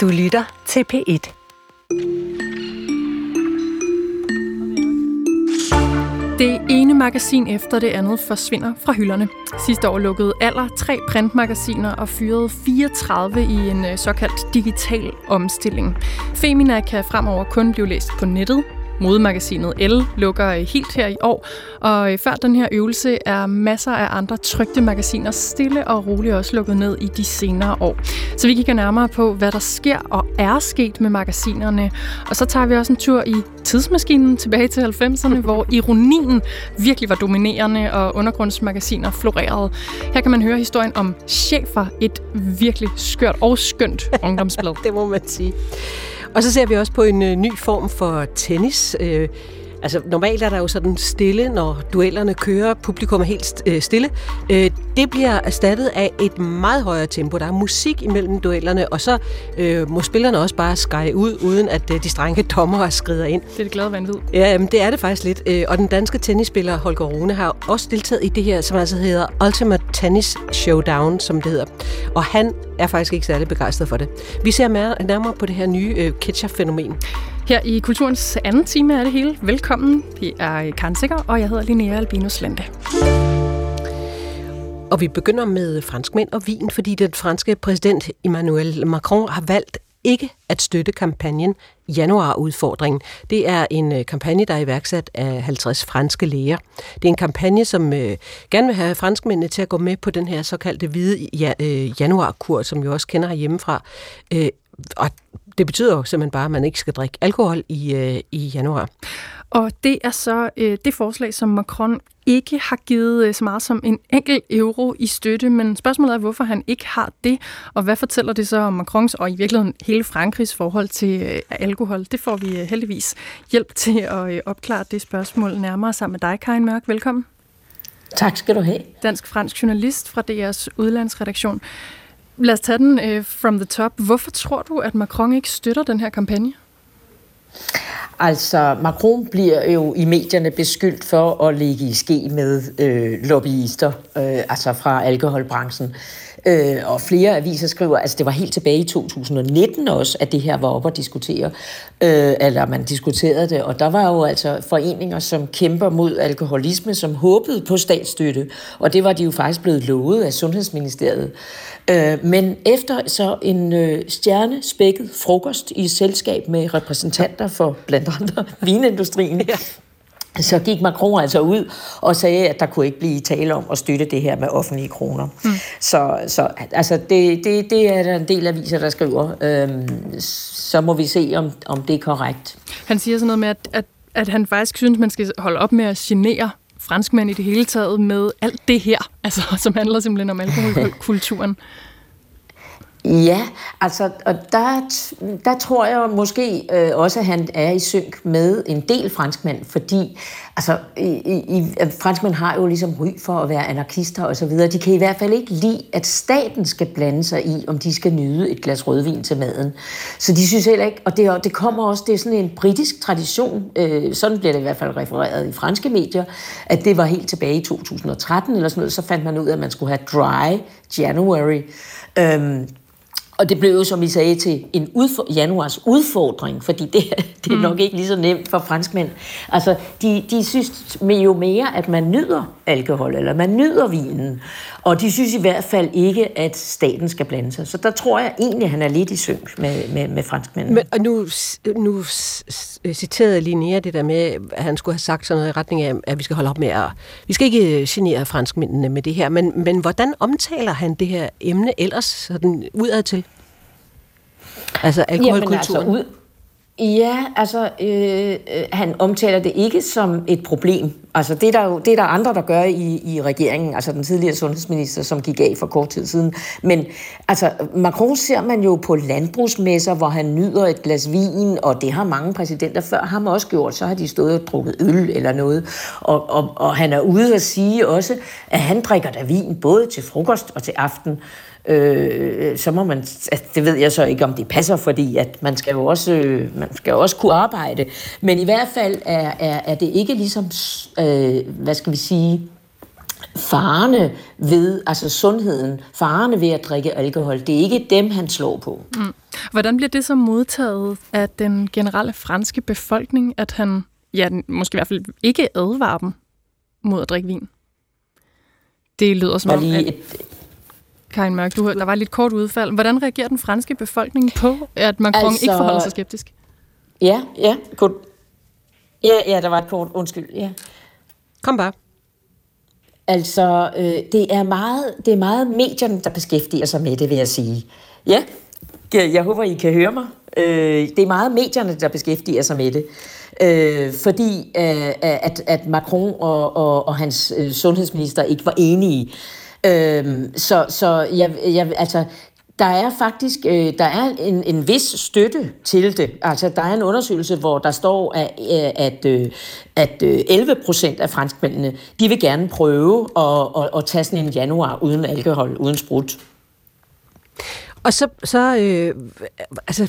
Du lytter til P1. Det ene magasin efter det andet forsvinder fra hylderne. Sidste år lukkede Aller tre printmagasiner og fyrede 34 i en øh, såkaldt digital omstilling. Femina kan fremover kun blive læst på nettet, Modemagasinet L lukker øh, helt her i år, og øh, før den her øvelse er masser af andre trygte magasiner stille og roligt også lukket ned i de senere år. Så vi kigger nærmere på, hvad der sker og er sket med magasinerne, og så tager vi også en tur i tidsmaskinen tilbage til 90'erne, hvor ironien virkelig var dominerende, og undergrundsmagasiner florerede. Her kan man høre historien om Chefer, et virkelig skørt og skønt ungdomsblad. det må man sige. Og så ser vi også på en øh, ny form for tennis. Øh, Altså, normalt er der jo sådan stille, når duellerne kører, publikum er helt øh, stille. Øh, det bliver erstattet af et meget højere tempo. Der er musik imellem duellerne, og så øh, må spillerne også bare skære ud, uden at de strenge dommer skrider ind. Det er det glade vanvid. Ja, jamen, det er det faktisk lidt. Og den danske tennisspiller Holger Rune har også deltaget i det her, som altså hedder Ultimate Tennis Showdown, som det hedder. Og han er faktisk ikke særlig begejstret for det. Vi ser nærmere på det her nye catcher-fænomen. Her i Kulturens anden time er det hele. Velkommen. Det er øh, Karen Sikker, og jeg hedder Linnea Albinus Lande. Og vi begynder med franskmænd og vin, fordi den franske præsident Emmanuel Macron har valgt ikke at støtte kampagnen Januarudfordringen. Det er en øh, kampagne, der er iværksat af 50 franske læger. Det er en kampagne, som øh, gerne vil have franskmændene til at gå med på den her såkaldte hvide ja, øh, januarkur, som vi også kender herhjemmefra. Øh, og det betyder jo simpelthen bare, at man ikke skal drikke alkohol i, øh, i januar. Og det er så øh, det forslag, som Macron ikke har givet øh, så meget som en enkelt euro i støtte, men spørgsmålet er, hvorfor han ikke har det, og hvad fortæller det så om Macrons og i virkeligheden hele Frankrigs forhold til øh, alkohol? Det får vi øh, heldigvis hjælp til at øh, opklare det spørgsmål nærmere sammen med dig, Karin Mørk. Velkommen. Tak skal du have. Dansk-fransk journalist fra DR's udlandsredaktion. Lad os tage den uh, from the top. Hvorfor tror du, at Macron ikke støtter den her kampagne? Altså, Macron bliver jo i medierne beskyldt for at ligge i ske med øh, lobbyister, øh, altså fra alkoholbranchen. Øh, og flere aviser skriver, altså det var helt tilbage i 2019 også, at det her var op at diskutere, øh, eller man diskuterede det, og der var jo altså foreninger, som kæmper mod alkoholisme, som håbede på statsstøtte, og det var de jo faktisk blevet lovet af Sundhedsministeriet. Øh, men efter så en øh, stjernespækket frokost i selskab med repræsentanter for blandt andre vinindustrien, ja så gik Macron altså ud og sagde, at der kunne ikke blive tale om at støtte det her med offentlige kroner. Mm. Så, så altså, det, det, det er der en del aviser, der skriver. Øhm, så må vi se, om, om det er korrekt. Han siger sådan noget med, at, at, at han faktisk synes, man skal holde op med at genere franskmænd i det hele taget med alt det her, altså, som handler simpelthen om alkoholkulturen. Ja, altså, og der, der tror jeg måske øh, også, at han er i synk med en del franskmænd, fordi altså, i, i, franskmænd har jo ligesom ry for at være anarkister og så videre. De kan i hvert fald ikke lide, at staten skal blande sig i, om de skal nyde et glas rødvin til maden. Så de synes heller ikke, og det, det kommer også, det er sådan en britisk tradition, øh, sådan bliver det i hvert fald refereret i franske medier, at det var helt tilbage i 2013 eller sådan noget, så fandt man ud af, at man skulle have dry January. Øhm, og det blev jo, som I sagde, til en udfor- januars udfordring, fordi det, det er nok mm. ikke lige så nemt for franskmænd. Altså, de, de synes jo mere, at man nyder alkohol, eller man nyder vinen. Og de synes i hvert fald ikke, at staten skal blande sig. Så der tror jeg egentlig, at han er lidt i synk med, med, med franskmændene. Men, og nu, nu citerede Linnea det der med, at han skulle have sagt sådan noget i retning af, at vi skal holde op med at... Vi skal ikke genere franskmændene med det her, men, men hvordan omtaler han det her emne ellers sådan udad til? Altså alkoholkulturen? Jamen, altså, ud, Ja, altså, øh, øh, han omtaler det ikke som et problem. Altså, det er der jo det er der andre, der gør i, i regeringen, altså den tidligere sundhedsminister, som gik af for kort tid siden. Men altså, Macron ser man jo på landbrugsmesser, hvor han nyder et glas vin, og det har mange præsidenter før ham også gjort. Så har de stået og drukket øl eller noget. Og, og, og han er ude at sige også, at han drikker da vin både til frokost og til aften øh, så må man, altså, det ved jeg så ikke, om det passer, fordi at man skal jo også, øh, man skal jo også kunne arbejde. Men i hvert fald er, er, er det ikke ligesom, øh, hvad skal vi sige, farerne ved, altså sundheden, farerne ved at drikke alkohol, det er ikke dem, han slår på. Mm. Hvordan bliver det så modtaget af den generelle franske befolkning, at han, ja, måske i hvert fald ikke advarer dem mod at drikke vin? Det lyder som om, at... Karin Mørk, du, der var lidt kort udfald. Hvordan reagerer den franske befolkning på, at Macron altså, ikke forholder sig skeptisk? Ja, ja, godt. Ja, ja, der var et kort, undskyld. Ja. Kom bare. Altså, øh, det, er meget, det er meget medierne, der beskæftiger sig med det, vil jeg sige. Ja, jeg håber, I kan høre mig. Øh, det er meget medierne, der beskæftiger sig med det. Øh, fordi øh, at, at Macron og, og, og hans øh, sundhedsminister ikke var enige. Øh, så så jeg, jeg, altså, der er faktisk øh, der er en, en vis støtte til det. Altså, der er en undersøgelse, hvor der står, at, øh, at, øh, at øh, 11 procent af franskmændene, de vil gerne prøve at, at, at tage sådan en januar uden alkohol, uden sprut. Og så, så øh, altså,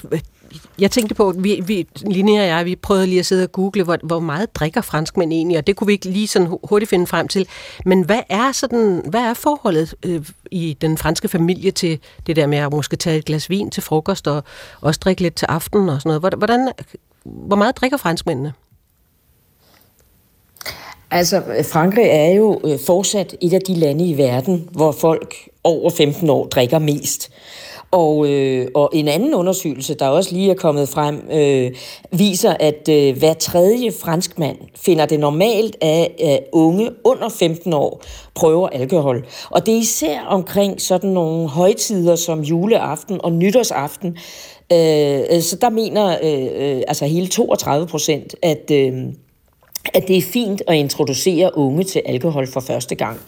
jeg tænkte på, vi, vi, Linnea og jeg, vi prøvede lige at sidde og google, hvor, hvor meget drikker franskmænd egentlig, og det kunne vi ikke lige sådan hurtigt finde frem til. Men hvad er, sådan, hvad er forholdet øh, i den franske familie til det der med at måske tage et glas vin til frokost og også drikke lidt til aften og sådan noget? Hvordan, hvor meget drikker franskmændene? Altså, Frankrig er jo øh, fortsat et af de lande i verden, hvor folk over 15 år drikker mest. Og, øh, og en anden undersøgelse, der også lige er kommet frem, øh, viser, at øh, hver tredje franskmand finder det normalt, at øh, unge under 15 år prøver alkohol. Og det er især omkring sådan nogle højtider som juleaften og nytårsaften. Øh, så der mener øh, øh, altså hele 32 procent, at, øh, at det er fint at introducere unge til alkohol for første gang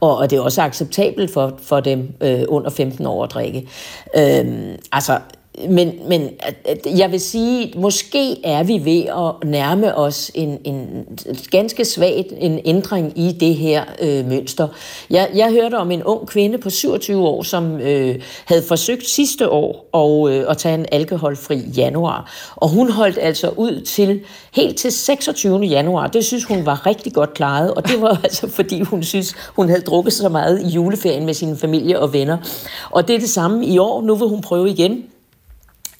og, og det er også acceptabelt for, for dem øh, under 15 år at drikke. Øh, altså, men, men jeg vil sige, måske er vi ved at nærme os en, en ganske svagt en ændring i det her øh, mønster. Jeg, jeg hørte om en ung kvinde på 27 år, som øh, havde forsøgt sidste år at, øh, at tage en alkoholfri januar. Og hun holdt altså ud til helt til 26. januar. Det synes hun var rigtig godt klaret, og det var altså fordi hun synes, hun havde drukket så meget i juleferien med sin familie og venner. Og det er det samme i år. Nu vil hun prøve igen.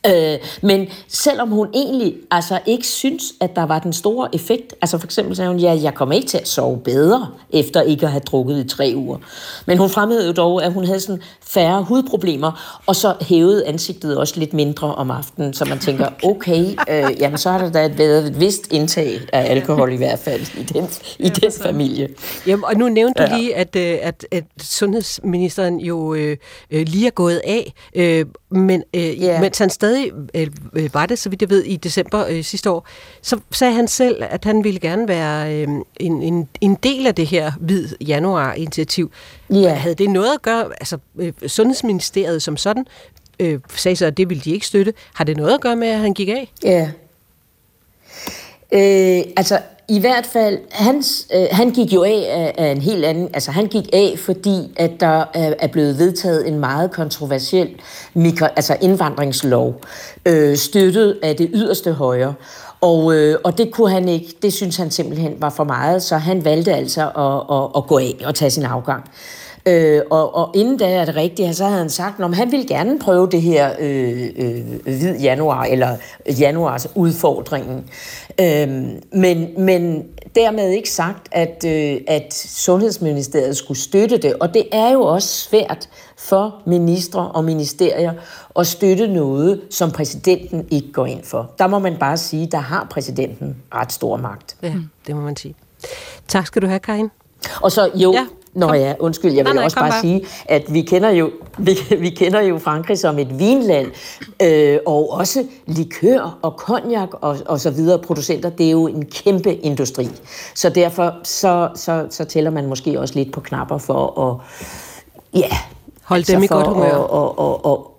Øh, men selvom hun egentlig altså ikke synes, at der var den store effekt, altså for eksempel sagde hun, ja, jeg kommer ikke til at sove bedre, efter ikke at have drukket i tre uger. Men hun fremhævede dog, at hun havde sådan færre hudproblemer, og så hævede ansigtet også lidt mindre om aftenen, så man tænker, okay, øh, jamen så har der da været et vist indtag af alkohol i hvert fald i den, i ja, den familie. Jamen, og nu nævnte du lige, at, øh, at, at sundhedsministeren jo øh, øh, lige er gået af, øh, men øh, yeah. mens han stadig øh, øh, var det, så vidt jeg ved, i december øh, sidste år, så sagde han selv, at han ville gerne være øh, en, en, en del af det her hvid januar-initiativ. Yeah. Havde det noget at gøre, altså øh, Sundhedsministeriet som sådan, øh, sagde så, at det ville de ikke støtte. Har det noget at gøre med, at han gik af? Ja. Øh, altså, i hvert fald, hans, øh, han gik jo af af, af en helt anden, altså han gik af, fordi at der er, er blevet vedtaget en meget kontroversiel mikro, altså indvandringslov, øh, støttet af det yderste højre. Og, øh, og det kunne han ikke, det synes han simpelthen var for meget, så han valgte altså at, at, at gå af og tage sin afgang. Øh, og, og inden da er det rigtigt, så havde han sagt, at han ville gerne prøve det her øh, øh, hvid januar, eller januars udfordringen. Øh, men, men dermed ikke sagt, at, øh, at Sundhedsministeriet skulle støtte det. Og det er jo også svært for ministre og ministerier at støtte noget, som præsidenten ikke går ind for. Der må man bare sige, der har præsidenten ret stor magt. Ja, det må man sige. Tak skal du have, Karin. Og så jo, ja. Nå ja, undskyld, jeg vil nej, nej, også bare, bare sige, at vi kender jo, vi, vi kender jo Frankrig som et vinland, øh, og også likør og cognac og, og så videre producenter, det er jo en kæmpe industri. Så derfor så, så, så tæller man måske også lidt på knapper for at ja, holde altså dem i godt humør. Og, og, og, og,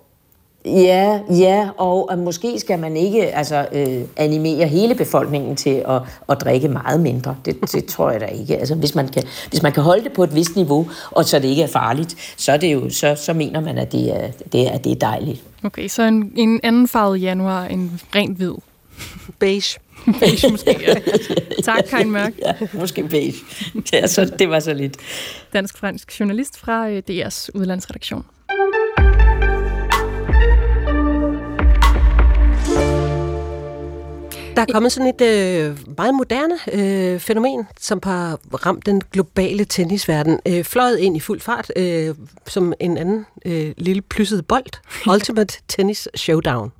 Ja, ja, og og måske skal man ikke altså, øh, animere hele befolkningen til at, at drikke meget mindre. Det, det tror jeg da ikke. Altså, hvis, man kan, hvis man kan holde det på et vist niveau, og så det ikke er farligt, så, er det jo, så, så mener man, at det er, det er, det er dejligt. Okay, så en, en anden farve januar end rent hvid. Beige. beige måske, ja. Tak, Karin Mørk. Ja, måske beige. Ja, så, det var så lidt. Dansk-fransk journalist fra øh, DR's udlandsredaktion. Der er kommet sådan et øh, meget moderne øh, fænomen, som har ramt den globale tennisverden. Øh, fløjet ind i fuld fart, øh, som en anden øh, lille plysset bold. Ultimate Tennis Showdown.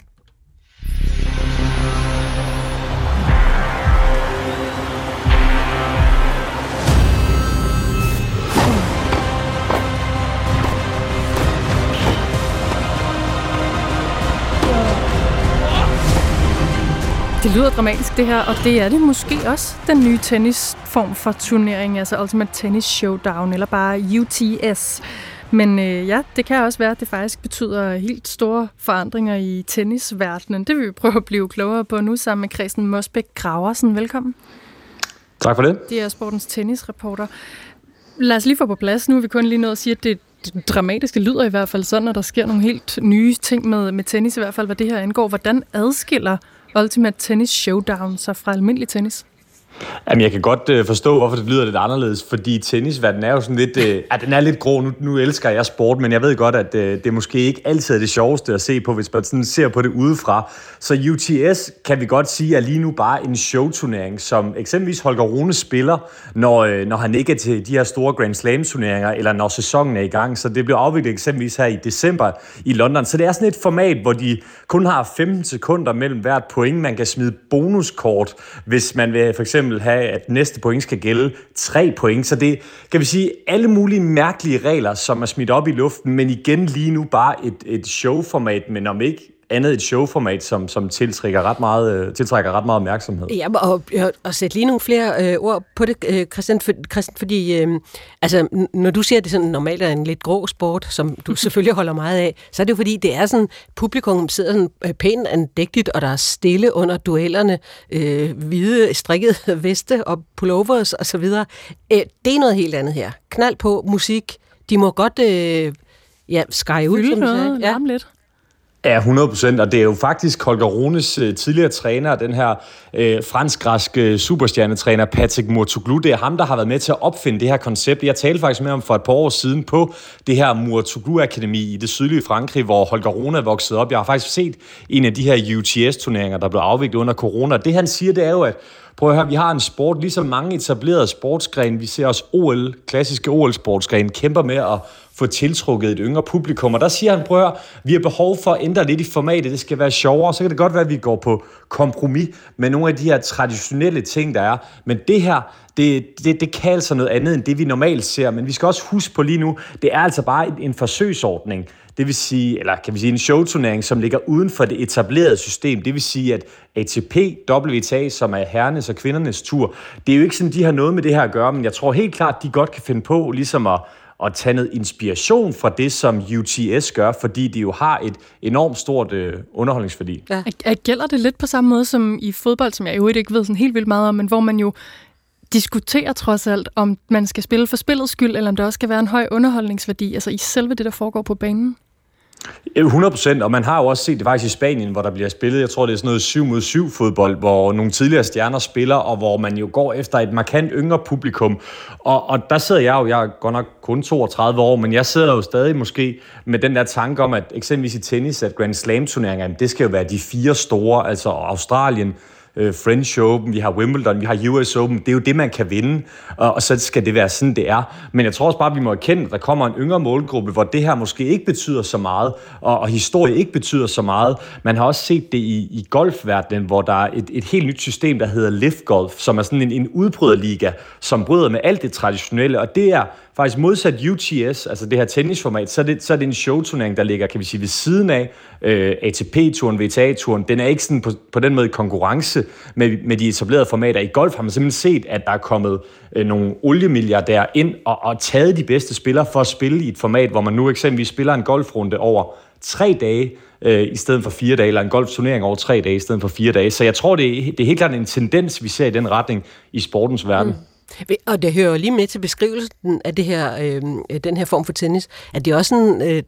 Det lyder dramatisk det her, og det er det måske også den nye tennisform for turnering, altså Ultimate Tennis Showdown, eller bare UTS. Men øh, ja, det kan også være, at det faktisk betyder helt store forandringer i tennisverdenen. Det vil vi prøve at blive klogere på nu sammen med Christian Mosbæk Graversen. Velkommen. Tak for det. Det er sportens tennisreporter. Lad os lige få på plads. Nu er vi kun lige nået at sige, at det dramatiske lyder i hvert fald sådan, at der sker nogle helt nye ting med, med tennis, i hvert fald hvad det her angår. Hvordan adskiller Ultimate Tennis Showdown sig fra almindelig tennis? Jamen, jeg kan godt øh, forstå, hvorfor det lyder lidt anderledes, fordi tennisverdenen er jo sådan lidt, øh, ja, den er lidt grå. Nu, nu elsker jeg sport, men jeg ved godt, at øh, det måske ikke altid er det sjoveste at se på, hvis man sådan ser på det udefra. Så UTS kan vi godt sige er lige nu bare en showturnering, som eksempelvis Holger Rune spiller, når, øh, når han ikke er til de her store Grand Slam turneringer, eller når sæsonen er i gang. Så det blev afviklet eksempelvis her i december i London. Så det er sådan et format, hvor de kun har 15 sekunder mellem hvert point. Man kan smide bonuskort, hvis man vil for eksempel have, at næste point skal gælde tre point. Så det kan vi sige alle mulige mærkelige regler, som er smidt op i luften, men igen lige nu bare et, et showformat, men om ikke andet et showformat, som, som tiltrækker, ret meget, øh, tiltrækker ret meget opmærksomhed. Ja, og, og, og sætte lige nogle flere øh, ord på det, øh, Christian, for, Christian fordi øh, altså, når du siger, at det sådan normalt er en lidt grå sport, som du selvfølgelig holder meget af, så er det jo fordi, det er sådan, publikum sidder sådan øh, pænt andægtigt, og der er stille under duellerne, øh, hvide strikket veste og pullovers og så videre. Øh, det er noget helt andet her. Knald på musik. De må godt øh, ja, sky ud, som noget, ja. lidt. Ja, 100%, og det er jo faktisk Holger Runes øh, tidligere træner, den her øh, fransk-græske superstjernetræner Patrick Murtoglu. Det er ham, der har været med til at opfinde det her koncept. Jeg talte faktisk med ham for et par år siden på det her Murtoglu-akademi i det sydlige Frankrig, hvor Holger Rune er vokset op. Jeg har faktisk set en af de her UTS-turneringer, der blev afviklet under corona. Det han siger, det er jo, at Prøv at høre, vi har en sport, ligesom mange etablerede sportsgrene. Vi ser os OL, klassiske OL-sportsgrene, kæmper med at få tiltrukket et yngre publikum. Og der siger han, prøv at høre, vi har behov for at ændre lidt i formatet. Det skal være sjovere. Så kan det godt være, at vi går på kompromis med nogle af de her traditionelle ting, der er. Men det her, det, det, det kan altså noget andet end det, vi normalt ser. Men vi skal også huske på lige nu, det er altså bare en, en forsøgsordning. Det vil sige, eller kan vi sige en showturnering, som ligger uden for det etablerede system. Det vil sige, at ATP, WTA, som er herrenes og kvindernes tur, det er jo ikke sådan, de har noget med det her at gøre, men jeg tror helt klart, de godt kan finde på ligesom at at tage noget inspiration fra det, som UTS gør, fordi de jo har et enormt stort øh, underholdningsværdi. Ja. Gælder det lidt på samme måde som i fodbold, som jeg jo ikke ved sådan helt vildt meget om, men hvor man jo diskuterer trods alt, om man skal spille for spillets skyld, eller om der også skal være en høj underholdningsværdi, altså i selve det, der foregår på banen? 100 procent, og man har jo også set det faktisk i Spanien, hvor der bliver spillet, jeg tror det er sådan noget 7 mod 7 fodbold, hvor nogle tidligere stjerner spiller, og hvor man jo går efter et markant yngre publikum. Og, og der sidder jeg jo, jeg er godt nok kun 32 år, men jeg sidder jo stadig måske med den der tanke om, at eksempelvis i tennis, at Grand Slam turneringer, det skal jo være de fire store, altså Australien, øh, French Open, vi har Wimbledon, vi har US Open. Det er jo det, man kan vinde, og, og så skal det være sådan, det er. Men jeg tror også bare, at vi må erkende, at der kommer en yngre målgruppe, hvor det her måske ikke betyder så meget, og, og historie ikke betyder så meget. Man har også set det i, i golfverdenen, hvor der er et, et helt nyt system, der hedder Lift Golf, som er sådan en, en udbryderliga, som bryder med alt det traditionelle, og det er faktisk modsat UTS, altså det her tennisformat, så er det, så er det en showturnering, der ligger, kan vi sige, ved siden af øh, ATP-turen, VTA-turen. Den er ikke sådan på, på den måde konkurrence med, med de etablerede formater. I golf har man simpelthen set, at der er kommet øh, nogle oliemilliardærer ind og, og taget de bedste spillere for at spille i et format, hvor man nu eksempelvis spiller en golfrunde over tre dage, øh, i stedet for fire dage, eller en golfturnering over tre dage i stedet for fire dage. Så jeg tror, det er, det er helt klart en tendens, vi ser i den retning i sportens verden. Mm. Og det hører lige med til beskrivelsen af det her, øh, den her form for tennis, at det også en, øh,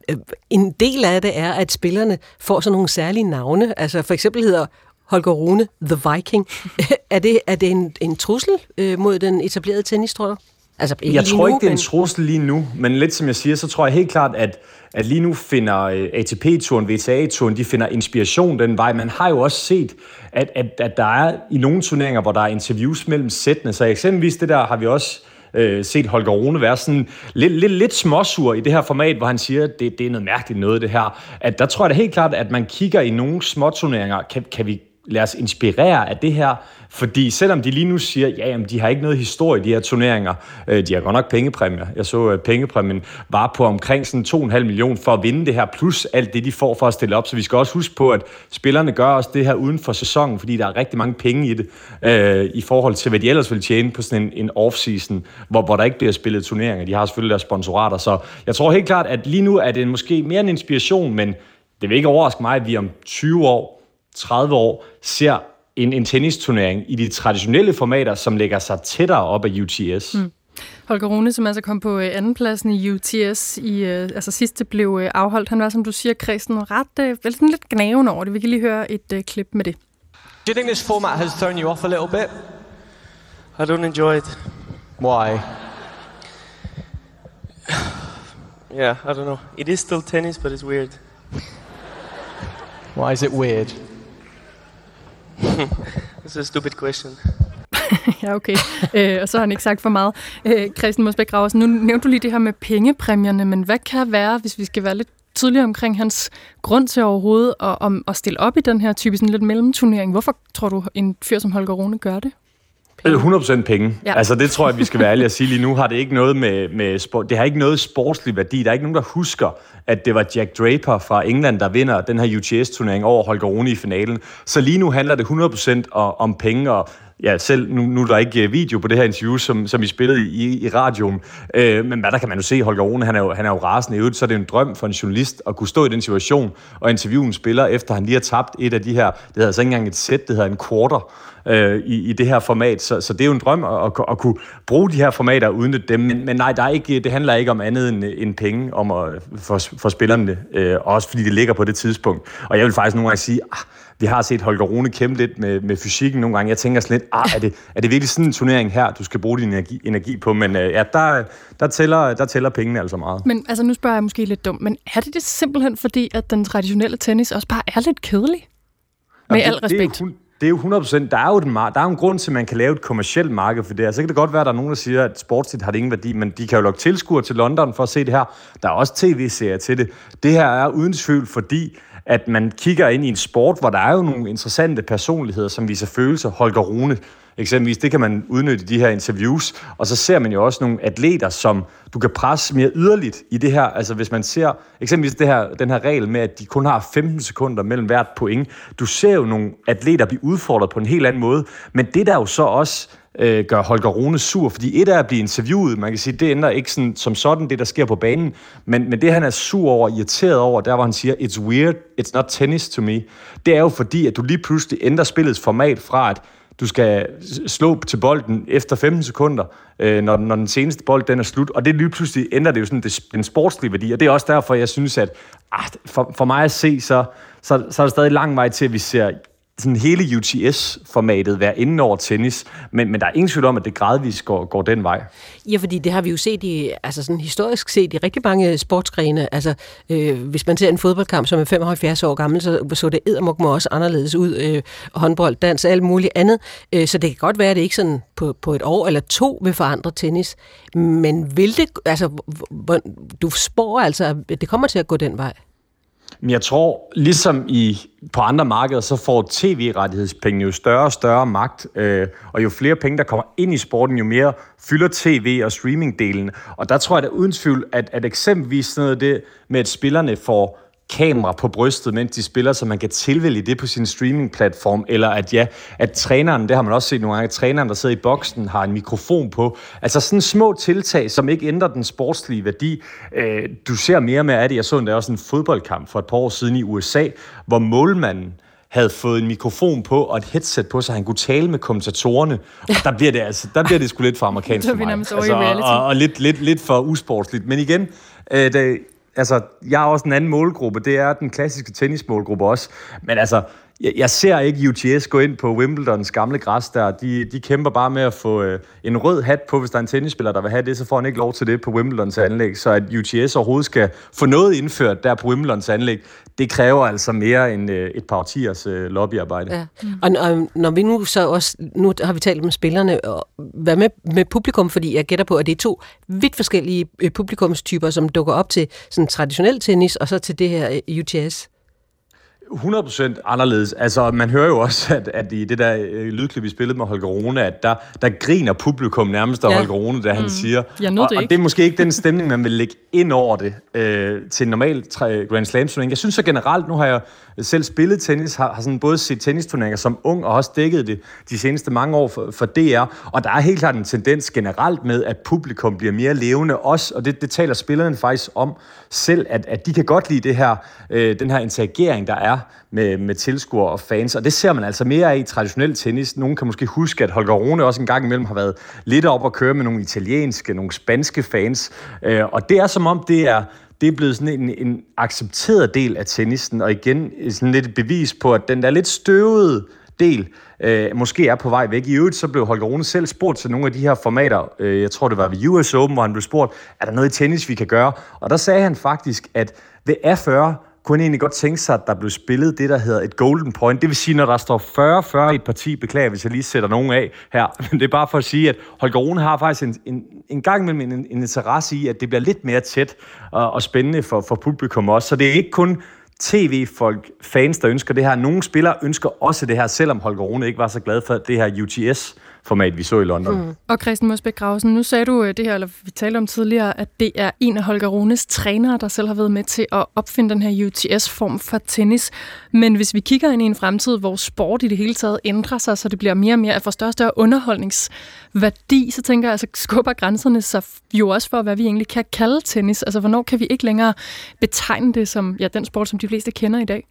en del af det er, at spillerne får sådan nogle særlige navne. Altså for eksempel hedder Holger Rune The Viking. er det, er det en, en trussel øh, mod den etablerede tennis, tror du? Altså, jeg tror ikke, det er en trussel lige nu, men lidt som jeg siger, så tror jeg helt klart, at at lige nu finder øh, ATP-turen, WTA-turen, de finder inspiration den vej. Man har jo også set, at, at, at der er i nogle turneringer, hvor der er interviews mellem sættene, så eksempelvis det der har vi også øh, set Holger Rune være sådan lidt, lidt, lidt småsur i det her format, hvor han siger, at det, det er noget mærkeligt noget, det her. At der tror jeg da helt klart, at man kigger i nogle små turneringer, kan, kan vi lad os inspirere af det her, fordi selvom de lige nu siger, ja, jamen, de har ikke noget historie, de her turneringer, øh, de har godt nok pengepræmier. Jeg så, at pengepræmien var på omkring sådan 2,5 millioner for at vinde det her, plus alt det, de får for at stille op. Så vi skal også huske på, at spillerne gør også det her uden for sæsonen, fordi der er rigtig mange penge i det, øh, i forhold til, hvad de ellers ville tjene på sådan en, en off-season, hvor, hvor der ikke bliver spillet turneringer. De har selvfølgelig deres sponsorater, så jeg tror helt klart, at lige nu er det måske mere en inspiration, men det vil ikke overraske mig, at vi om 20 år 30 år ser en, en tennisturnering i de traditionelle formater, som lægger sig tættere op af UTS. Mm. Holger Rune, som altså kom på øh, andenpladsen i UTS, i, øh, altså sidste blev øh, afholdt, han var, som du siger, Christen, ret, øh, sådan lidt gnaven over det. Vi kan lige høre et øh, klip med det. Do you think this format has thrown you off a little bit? I don't enjoy it. Why? Yeah, I don't know. It is still tennis, but it's weird. Why is it weird? It's a stupid question. ja, okay. Øh, og så har han ikke sagt for meget. Øh, Christian Mosbæk Graversen, nu nævnte du lige det her med pengepræmierne, men hvad kan være, hvis vi skal være lidt tydeligere omkring hans grund til overhovedet at, om, at stille op i den her type sådan lidt mellemturnering? Hvorfor tror du, en fyr som Holger Rune gør det? Penge. 100% penge. Ja. Altså det tror jeg, vi skal være ærlige at sige lige nu. Har det ikke noget med, med sport, det har ikke noget sportslig værdi. Der er ikke nogen, der husker, at det var Jack Draper fra England, der vinder den her UTS-turnering over Holger Rune i finalen. Så lige nu handler det 100% om penge, og ja, selv nu, nu er der ikke øh, video på det her interview, som, som I spillede i, i radioen, øh, men hvad der kan man jo se, Holger Rune, han er jo, han er jo rasende i øvrigt, så er det en drøm for en journalist at kunne stå i den situation og interviewe en spiller, efter han lige har tabt et af de her, det hedder altså ikke engang et sæt, det hedder en quarter, øh, i, i det her format. Så, så det er jo en drøm at, at, at kunne bruge de her formater og udnytte dem. Men, men nej, der er ikke, det handler ikke om andet end, end penge om at, for, for spillerne, øh, også fordi det ligger på det tidspunkt. Og jeg vil faktisk nogle gange sige, ah, vi har set Holger Rune kæmpe lidt med, med fysikken nogle gange. Jeg tænker sådan lidt, ah, er, det, er det virkelig sådan en turnering her, du skal bruge din energi, energi på? Men øh, ja, der, der, tæller, der tæller pengene altså meget. Men altså, nu spørger jeg måske lidt dumt, men er det det simpelthen fordi, at den traditionelle tennis også bare er lidt kedelig? Med Jamen, al respekt. Det, det er jo 100%, der er jo, den, der er jo en grund til, at man kan lave et kommersielt marked for det. Altså, så kan det godt være, at der er nogen, der siger, at sportsligt har det ingen værdi, men de kan jo lokke tilskuere til London for at se det her. Der er også tv-serier til det. Det her er uden tvivl, fordi at man kigger ind i en sport, hvor der er jo nogle interessante personligheder, som viser følelser. Holger Rune, eksempelvis, det kan man udnytte i de her interviews. Og så ser man jo også nogle atleter, som du kan presse mere yderligt i det her. Altså hvis man ser eksempelvis det her, den her regel med, at de kun har 15 sekunder mellem hvert point. Du ser jo nogle atleter blive udfordret på en helt anden måde. Men det der jo så også øh, gør Holger Rune sur, fordi et er at blive interviewet, man kan sige, det ændrer ikke sådan, som sådan det, der sker på banen, men, men det han er sur over, irriteret over, der hvor han siger, it's weird, it's not tennis to me, det er jo fordi, at du lige pludselig ændrer spillets format fra, at du skal slå til bolden efter 15 sekunder, øh, når, når den seneste bold den er slut. Og det lige pludselig ændrer det jo sådan det, den sportslige værdi. Og det er også derfor, jeg synes, at ah, for, for mig at se, så, så, så er der stadig lang vej til, at vi ser sådan hele UTS-formatet være inden over tennis, men, men der er ingen tvivl om, at det gradvist går, går den vej. Ja, fordi det har vi jo set i, altså sådan historisk set i rigtig mange sportsgrene. Altså, øh, hvis man ser en fodboldkamp, som er 75 år gammel, så så det eddermuk også anderledes ud. Øh, håndbold, dans, alt muligt andet. Øh, så det kan godt være, at det ikke sådan på, på et år eller to vil forandre tennis. Men vil det, altså, du spår altså, at det kommer til at gå den vej? Men Jeg tror, ligesom i på andre markeder, så får tv-rettighedspenge jo større og større magt, øh, og jo flere penge, der kommer ind i sporten, jo mere fylder tv- og streamingdelen. Og der tror jeg da uden tvivl, at, at eksempelvis sådan noget det med, at spillerne får kamera på brystet, mens de spiller, så man kan tilvælge det på sin streamingplatform, eller at ja, at træneren, det har man også set nogle gange, at træneren, der sidder i boksen, har en mikrofon på. Altså sådan små tiltag, som ikke ændrer den sportslige værdi. Øh, du ser mere med af det. Jeg så endda også en fodboldkamp for et par år siden i USA, hvor målmanden havde fået en mikrofon på og et headset på, så han kunne tale med kommentatorerne. Og der bliver det, altså, der bliver det sgu lidt for amerikansk for mig. Altså, og, og lidt, lidt, lidt for usportsligt. Men igen, øh, det, altså, jeg har også en anden målgruppe, det er den klassiske tennismålgruppe også. Men altså, jeg, jeg ser ikke UTS gå ind på Wimbledons gamle græs der. De, de kæmper bare med at få øh, en rød hat på, hvis der er en tennisspiller, der vil have det, så får han ikke lov til det på Wimbledons anlæg. Så at UTS overhovedet skal få noget indført der på Wimbledons anlæg, det kræver altså mere end øh, et par årtiers øh, lobbyarbejde. Ja. Mm. Og, og når vi nu så også, nu har vi talt med spillerne, og hvad med, med publikum, fordi jeg gætter på, at det er to vidt forskellige øh, publikumstyper, som dukker op til sådan traditionel tennis, og så til det her øh, UTS. 100% anderledes. Altså, man hører jo også, at, at i det der øh, lydklip, vi spillede med Holger Rune, at der, der griner publikum nærmest af ja. Holger Rune, da mm. han siger. Jeg og, det og det er måske ikke den stemning, man vil lægge ind over det øh, til en normal Grand Slam turnering. Jeg synes så generelt, nu har jeg selv spillet tennis, har, har sådan både set tennisturneringer som ung, og også dækket det de seneste mange år for, for DR, og der er helt klart en tendens generelt med, at publikum bliver mere levende også, og det, det taler spillerne faktisk om selv, at, at de kan godt lide det her, øh, den her interagering, der er med, med tilskuere og fans, og det ser man altså mere af i traditionel tennis. Nogen kan måske huske, at Holger Rune også en gang imellem har været lidt op at køre med nogle italienske, nogle spanske fans, øh, og det er som om, det er det er blevet sådan en, en accepteret del af tennisen, og igen sådan lidt et bevis på, at den der lidt støvede del øh, måske er på vej væk. I øvrigt så blev Holger Rune selv spurgt til nogle af de her formater, øh, jeg tror det var ved US Open, hvor han blev spurgt, er der noget i tennis, vi kan gøre? Og der sagde han faktisk, at ved A40, kunne egentlig godt tænke sig, at der blev spillet det, der hedder et golden point. Det vil sige, når der står 40-40 i et parti, beklager hvis jeg lige sætter nogen af her, men det er bare for at sige, at Holger Rune har faktisk en, en, en gang med en, en interesse i, at det bliver lidt mere tæt og, og spændende for, for publikum også. Så det er ikke kun tv-folk, fans, der ønsker det her. Nogle spillere ønsker også det her, selvom Holger Rune ikke var så glad for det her UTS format, vi så i London. Mm. Og Christian Mosbæk Grausen, nu sagde du øh, det her, eller vi talte om tidligere, at det er en af Holger Runes trænere, der selv har været med til at opfinde den her UTS-form for tennis. Men hvis vi kigger ind i en fremtid, hvor sport i det hele taget ændrer sig, så det bliver mere og mere for større og større underholdningsværdi, så tænker jeg, altså skubber grænserne sig jo også for, hvad vi egentlig kan kalde tennis. Altså, hvornår kan vi ikke længere betegne det som ja, den sport, som de fleste kender i dag?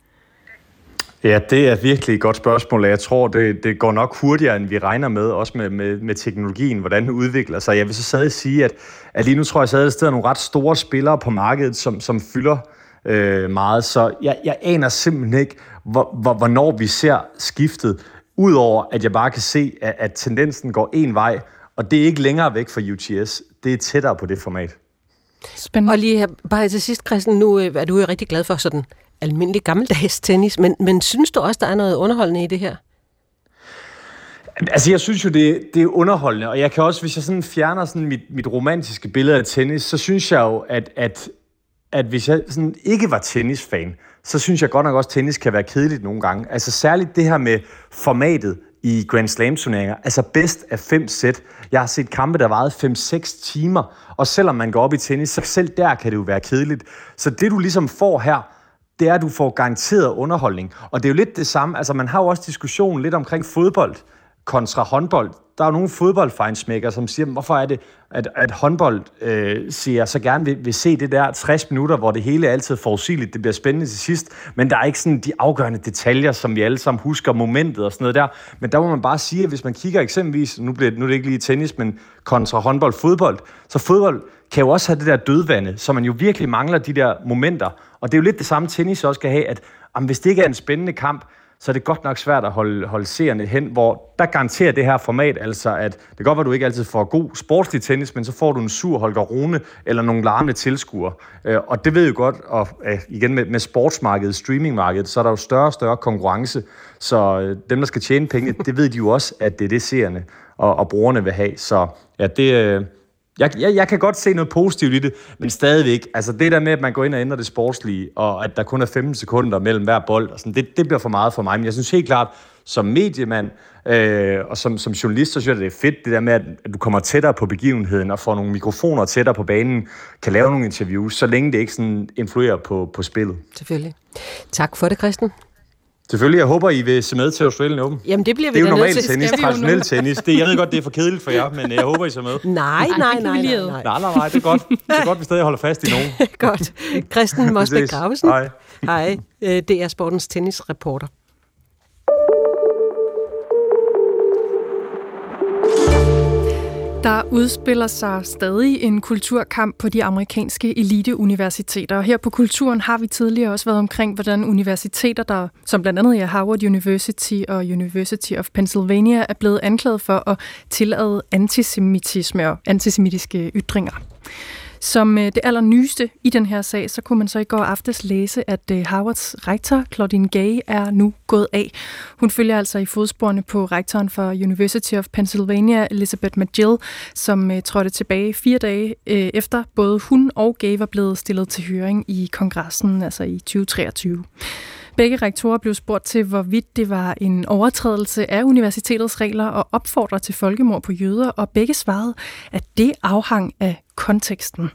Ja, det er virkelig et godt spørgsmål, jeg tror, det, det går nok hurtigere, end vi regner med, også med, med, med teknologien, hvordan den udvikler sig. Jeg vil så stadig sige, at, at lige nu tror jeg, at der er nogle ret store spillere på markedet, som, som fylder øh, meget, så jeg, jeg aner simpelthen ikke, hvor, hvor, hvornår vi ser skiftet, udover at jeg bare kan se, at, at tendensen går en vej, og det er ikke længere væk fra UTS, det er tættere på det format. Spændende. Og lige her, bare til sidst, Christian, nu øh, er du jo rigtig glad for sådan almindelig gammeldags tennis, men, men synes du også, der er noget underholdende i det her? Altså, jeg synes jo, det, det er underholdende, og jeg kan også, hvis jeg sådan fjerner sådan mit, mit romantiske billede af tennis, så synes jeg jo, at, at, at hvis jeg sådan ikke var tennisfan, så synes jeg godt nok også, at tennis kan være kedeligt nogle gange. Altså særligt det her med formatet i Grand Slam-turneringer. Altså bedst af fem sæt. Jeg har set kampe, der varede 5-6 timer, og selvom man går op i tennis, så selv der kan det jo være kedeligt. Så det, du ligesom får her, det er, at du får garanteret underholdning. Og det er jo lidt det samme, altså man har jo også diskussionen lidt omkring fodbold kontra håndbold. Der er jo nogle fodboldfejnsmækker, som siger, hvorfor er det, at, at håndbold øh, siger, så gerne vil, vil se det der 60 minutter, hvor det hele er altid forudsigeligt, det bliver spændende til sidst, men der er ikke sådan de afgørende detaljer, som vi alle sammen husker, momentet og sådan noget der. Men der må man bare sige, at hvis man kigger eksempelvis, nu, bliver, nu er det ikke lige tennis, men kontra håndbold, fodbold, så fodbold kan jo også have det der dødvande, så man jo virkelig mangler de der momenter. Og det er jo lidt det samme, tennis også skal have, at jamen, hvis det ikke er en spændende kamp, så er det godt nok svært at holde, holde seerne hen, hvor der garanterer det her format altså, at det kan godt være, at du ikke altid får god sportslig tennis, men så får du en sur Holger Rune eller nogle larmende tilskuere. Øh, og det ved jo godt, og øh, igen med, med sportsmarkedet, streamingmarkedet, så er der jo større og større konkurrence, så øh, dem, der skal tjene penge, det ved de jo også, at det er det seerne og, og brugerne vil have. Så ja, det, øh, jeg, jeg, jeg kan godt se noget positivt i det, men stadigvæk, altså det der med, at man går ind og ændrer det sportslige, og at der kun er 15 sekunder mellem hver bold, og sådan, det, det bliver for meget for mig. Men jeg synes helt klart, som mediemand øh, og som, som journalist, så synes jeg, det er fedt, det der med, at, at du kommer tættere på begivenheden og får nogle mikrofoner tættere på banen, kan lave nogle interviews, så længe det ikke sådan influerer på, på spillet. Selvfølgelig. Tak for det, Christian. Selvfølgelig, jeg håber, I vil se med til Australian Open. Jamen, det bliver vi Det er jo normalt tennis, traditionel tennis. Det, jeg ved godt, det er for kedeligt for jer, men jeg håber, I ser med. Nej, nej, nej, nej. Nej, nej, nej, det er godt. Det er godt, vi stadig holder fast i nogen. godt. Christian Mosbæk Gravesen. Hej. Hej, øh, det er Sportens tennisreporter. Der udspiller sig stadig en kulturkamp på de amerikanske eliteuniversiteter. Her på Kulturen har vi tidligere også været omkring, hvordan universiteter, der som blandt andet er Harvard University og University of Pennsylvania, er blevet anklaget for at tillade antisemitisme og antisemitiske ytringer. Som øh, det allernyeste i den her sag, så kunne man så i går aftes læse, at øh, Harvards rektor, Claudine Gay, er nu gået af. Hun følger altså i fodsporene på rektoren for University of Pennsylvania, Elizabeth McGill, som øh, trådte tilbage fire dage efter både hun og Gay var blevet stillet til høring i kongressen, altså i 2023. Begge rektorer blev spurgt til, hvorvidt det var en overtrædelse af universitetets regler og opfordrer til folkemord på jøder, og begge svarede, at det afhang af konteksten.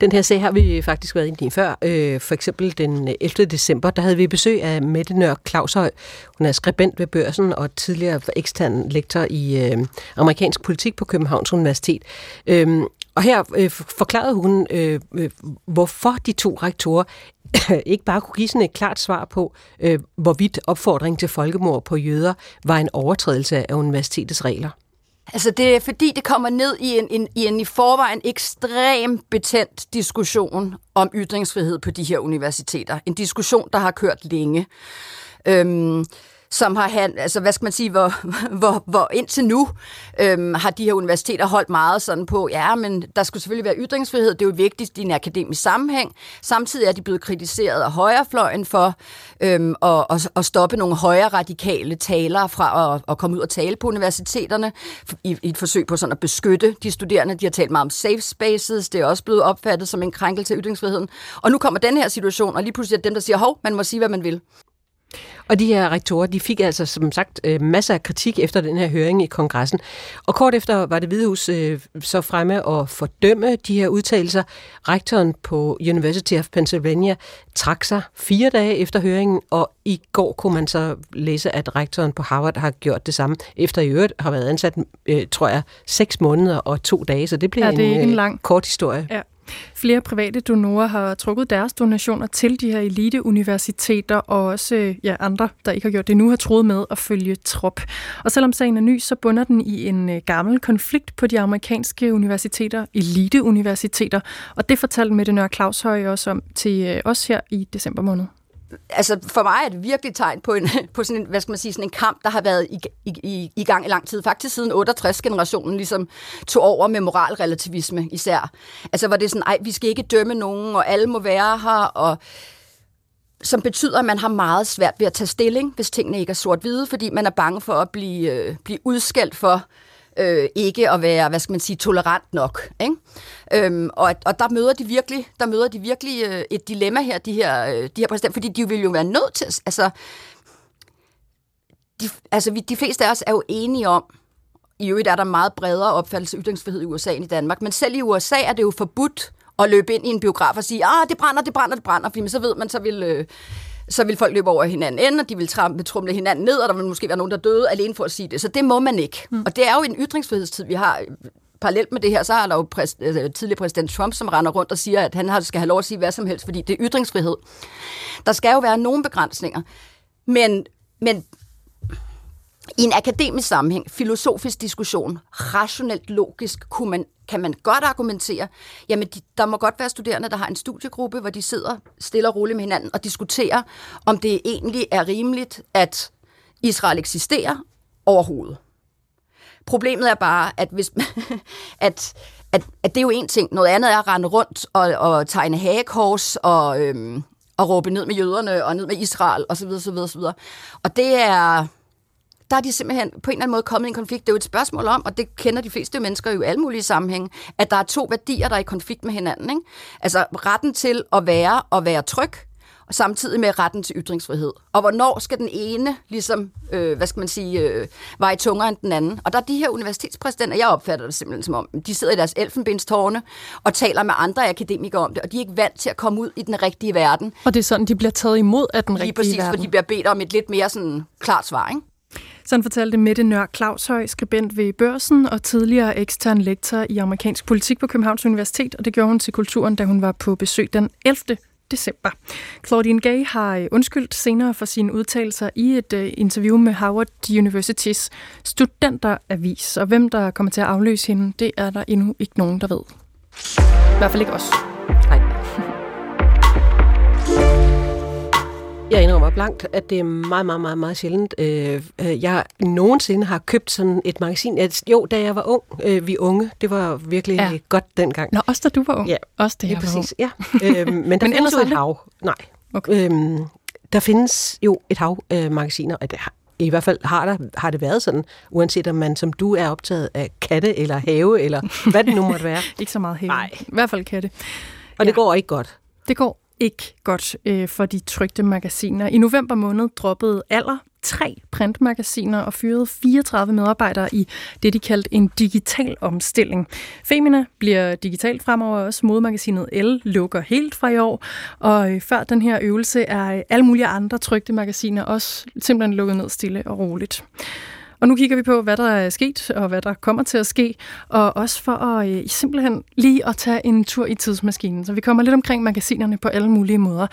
Den her sag har vi faktisk været inde i før. Øh, for eksempel den 11. december, der havde vi besøg af Mette Nør Claushøj. Hun er skribent ved børsen og tidligere ekstern lektor i øh, amerikansk politik på Københavns Universitet. Øhm, og her øh, forklarede hun, øh, øh, hvorfor de to rektorer ikke bare kunne give sådan et klart svar på, øh, hvorvidt opfordring til folkemord på jøder var en overtrædelse af universitetets regler. Altså det er fordi, det kommer ned i en, en, i en i forvejen ekstrem betændt diskussion om ytringsfrihed på de her universiteter. En diskussion, der har kørt længe. Øhm, som har han, altså hvad skal man sige, hvor, hvor, hvor indtil nu øhm, har de her universiteter holdt meget sådan på, ja, men der skulle selvfølgelig være ytringsfrihed, det er jo vigtigt i en akademisk sammenhæng. Samtidig er de blevet kritiseret af højrefløjen for øhm, at, at, at stoppe nogle højre radikale talere fra at, at komme ud og tale på universiteterne i, i et forsøg på sådan at beskytte de studerende. De har talt meget om safe spaces, det er også blevet opfattet som en krænkelse af ytringsfriheden. Og nu kommer den her situation, og lige pludselig er dem, der siger, hov, man må sige, hvad man vil. Og de her rektorer, de fik altså som sagt øh, masser af kritik efter den her høring i kongressen. Og kort efter var det Hvidehus øh, så fremme og fordømme de her udtalelser. Rektoren på University of Pennsylvania trak sig fire dage efter høringen, og i går kunne man så læse, at rektoren på Harvard har gjort det samme, efter i øvrigt har været ansat, øh, tror jeg, seks måneder og to dage, så det bliver ja, det en, en lang kort historie. Ja. Flere private donorer har trukket deres donationer til de her eliteuniversiteter, og også ja, andre, der ikke har gjort det nu, har troet med at følge trop. Og selvom sagen er ny, så bunder den i en øh, gammel konflikt på de amerikanske universiteter, eliteuniversiteter, og det fortalte Mette Nørre Claus Høj også om til øh, os her i december måned altså for mig er det virkelig tegn på, en, på sådan en, hvad skal man sige, sådan en kamp, der har været i, i, i gang i lang tid. Faktisk siden 68-generationen ligesom tog over med moralrelativisme især. Altså hvor det er sådan, ej, vi skal ikke dømme nogen, og alle må være her, og som betyder, at man har meget svært ved at tage stilling, hvis tingene ikke er sort-hvide, fordi man er bange for at blive, øh, blive udskældt for øh, Øh, ikke at være, hvad skal man sige, tolerant nok. Ikke? Øhm, og, og der møder de virkelig, der møder de virkelig øh, et dilemma her, de her, øh, de her præsidenter, fordi de vil jo være nødt til, altså, de, altså vi, de fleste af os er jo enige om, i øvrigt er der meget bredere opfattelse af ytringsfrihed i USA end i Danmark, men selv i USA er det jo forbudt at løbe ind i en biograf og sige, ah, det brænder, det brænder, det brænder, fordi så ved man, så vil, øh, så vil folk løbe over hinanden ind, og de vil trumle hinanden ned, og der vil måske være nogen, der døde alene for at sige det. Så det må man ikke. Mm. Og det er jo en ytringsfrihedstid, vi har parallelt med det her, så har der jo præs, altså, tidligere præsident Trump, som render rundt og siger, at han skal have lov at sige hvad som helst, fordi det er ytringsfrihed. Der skal jo være nogle begrænsninger. Men, men i en akademisk sammenhæng, filosofisk diskussion, rationelt logisk, kunne man, kan man godt argumentere, jamen de, der må godt være studerende, der har en studiegruppe, hvor de sidder stille og roligt med hinanden og diskuterer, om det egentlig er rimeligt, at Israel eksisterer overhovedet. Problemet er bare, at hvis at, at, at det er jo en ting. Noget andet er at rende rundt og, og tegne hagekors og, øhm, og råbe ned med jøderne og ned med Israel osv. osv., osv. Og det er der er de simpelthen på en eller anden måde kommet i en konflikt. Det er jo et spørgsmål om, og det kender de fleste mennesker jo i alle mulige sammenhænge, at der er to værdier, der er i konflikt med hinanden. Ikke? Altså retten til at være og være tryg, og samtidig med retten til ytringsfrihed. Og hvornår skal den ene, ligesom, øh, hvad skal man sige, øh, veje tungere end den anden? Og der er de her universitetspræsidenter, jeg opfatter det simpelthen som om, de sidder i deres elfenbenstårne og taler med andre akademikere om det, og de er ikke vant til at komme ud i den rigtige verden. Og det er sådan, de bliver taget imod af den Lige rigtige præcis, verden. for de bliver bedt om et lidt mere sådan klart svar, ikke? Sådan fortalte Mette Nør Claushøj, skribent ved Børsen og tidligere ekstern lektor i amerikansk politik på Københavns Universitet, og det gjorde hun til kulturen, da hun var på besøg den 11. december. Claudine Gay har øh, undskyldt senere for sine udtalelser i et øh, interview med Howard Universitys studenteravis. Og hvem der kommer til at afløse hende, det er der endnu ikke nogen, der ved. I hvert fald ikke os. Jeg indrømmer blankt, at det er meget, meget, meget, meget sjældent. Øh, øh, jeg nogensinde har købt sådan et magasin. Jo, da jeg var ung, øh, vi unge, det var virkelig ja. godt dengang. Nå, også da du var ung? Ja, også det ja, var præcis. Ja. Øh, men der men findes jo et hav. Nej. Okay. Øhm, der findes jo et hav øh, magasiner, og det har, i hvert fald har, der, har det været sådan, uanset om man som du er optaget af katte eller have, eller hvad det nu måtte være. ikke så meget have. Nej. I hvert fald katte. Og ja. det går ikke godt. Det går ikke godt øh, for de trygte magasiner. I november måned droppede Aller tre printmagasiner og fyrede 34 medarbejdere i det, de kaldte en digital omstilling. Femina bliver digitalt fremover også. Modemagasinet L lukker helt fra i år, og øh, før den her øvelse er øh, alle mulige andre trygte magasiner også simpelthen lukket ned stille og roligt. Og nu kigger vi på, hvad der er sket, og hvad der kommer til at ske, og også for at øh, simpelthen lige at tage en tur i tidsmaskinen. Så vi kommer lidt omkring magasinerne på alle mulige måder.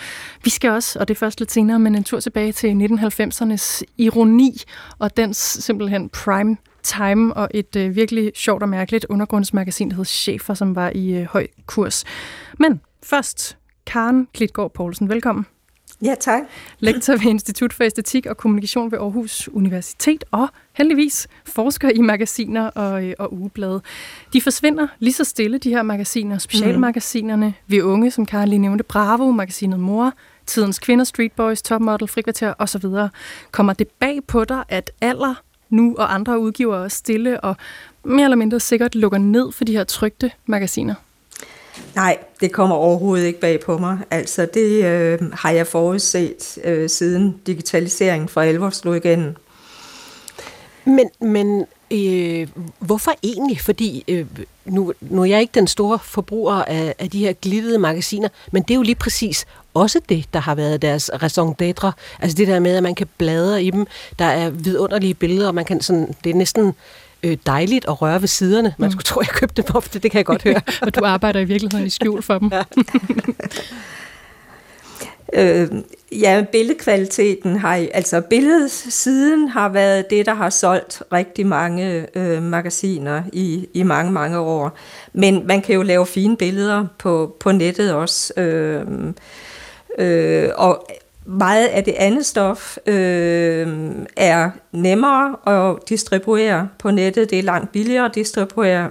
Vi skal også, og det er først lidt senere, men en tur tilbage til 1990'ernes ironi, og dens simpelthen prime time, og et øh, virkelig sjovt og mærkeligt undergrundsmagasin, der hed Chefer, som var i øh, høj kurs. Men først, Karen Klitgaard Poulsen, velkommen. Ja, tak. Lektor ved Institut for Æstetik og Kommunikation ved Aarhus Universitet, og heldigvis forsker i magasiner og, øh, og ugeblade. De forsvinder lige så stille, de her magasiner, specialmagasinerne. Mm. Vi unge, som Karin lige nævnte, Bravo, magasinet Mor, Tidens Kvinder, Street Boys, Topmodel, Frikvarter osv. Kommer det bag på dig, at alder nu og andre udgivere stille og mere eller mindre sikkert lukker ned for de her trygte magasiner? Nej, det kommer overhovedet ikke bag på mig. Altså, det øh, har jeg forudset øh, siden digitaliseringen for alvor slog igennem. Men, men øh, hvorfor egentlig? Fordi øh, nu, nu er jeg ikke den store forbruger af, af de her glittede magasiner, men det er jo lige præcis også det, der har været deres raison d'être. Altså det der med, at man kan bladre i dem. Der er vidunderlige billeder, og man kan sådan, det er næsten øh, dejligt at røre ved siderne. Man mm. skulle tro, jeg købte dem ofte, det kan jeg godt høre. og du arbejder i virkeligheden i skjul for dem. Øh, ja, billedkvaliteten har, altså billedsiden har været det, der har solgt rigtig mange øh, magasiner i, i mange, mange år. Men man kan jo lave fine billeder på, på nettet også. Øh, øh, og meget af det andet stof øh, er nemmere at distribuere på nettet. Det er langt billigere at distribuere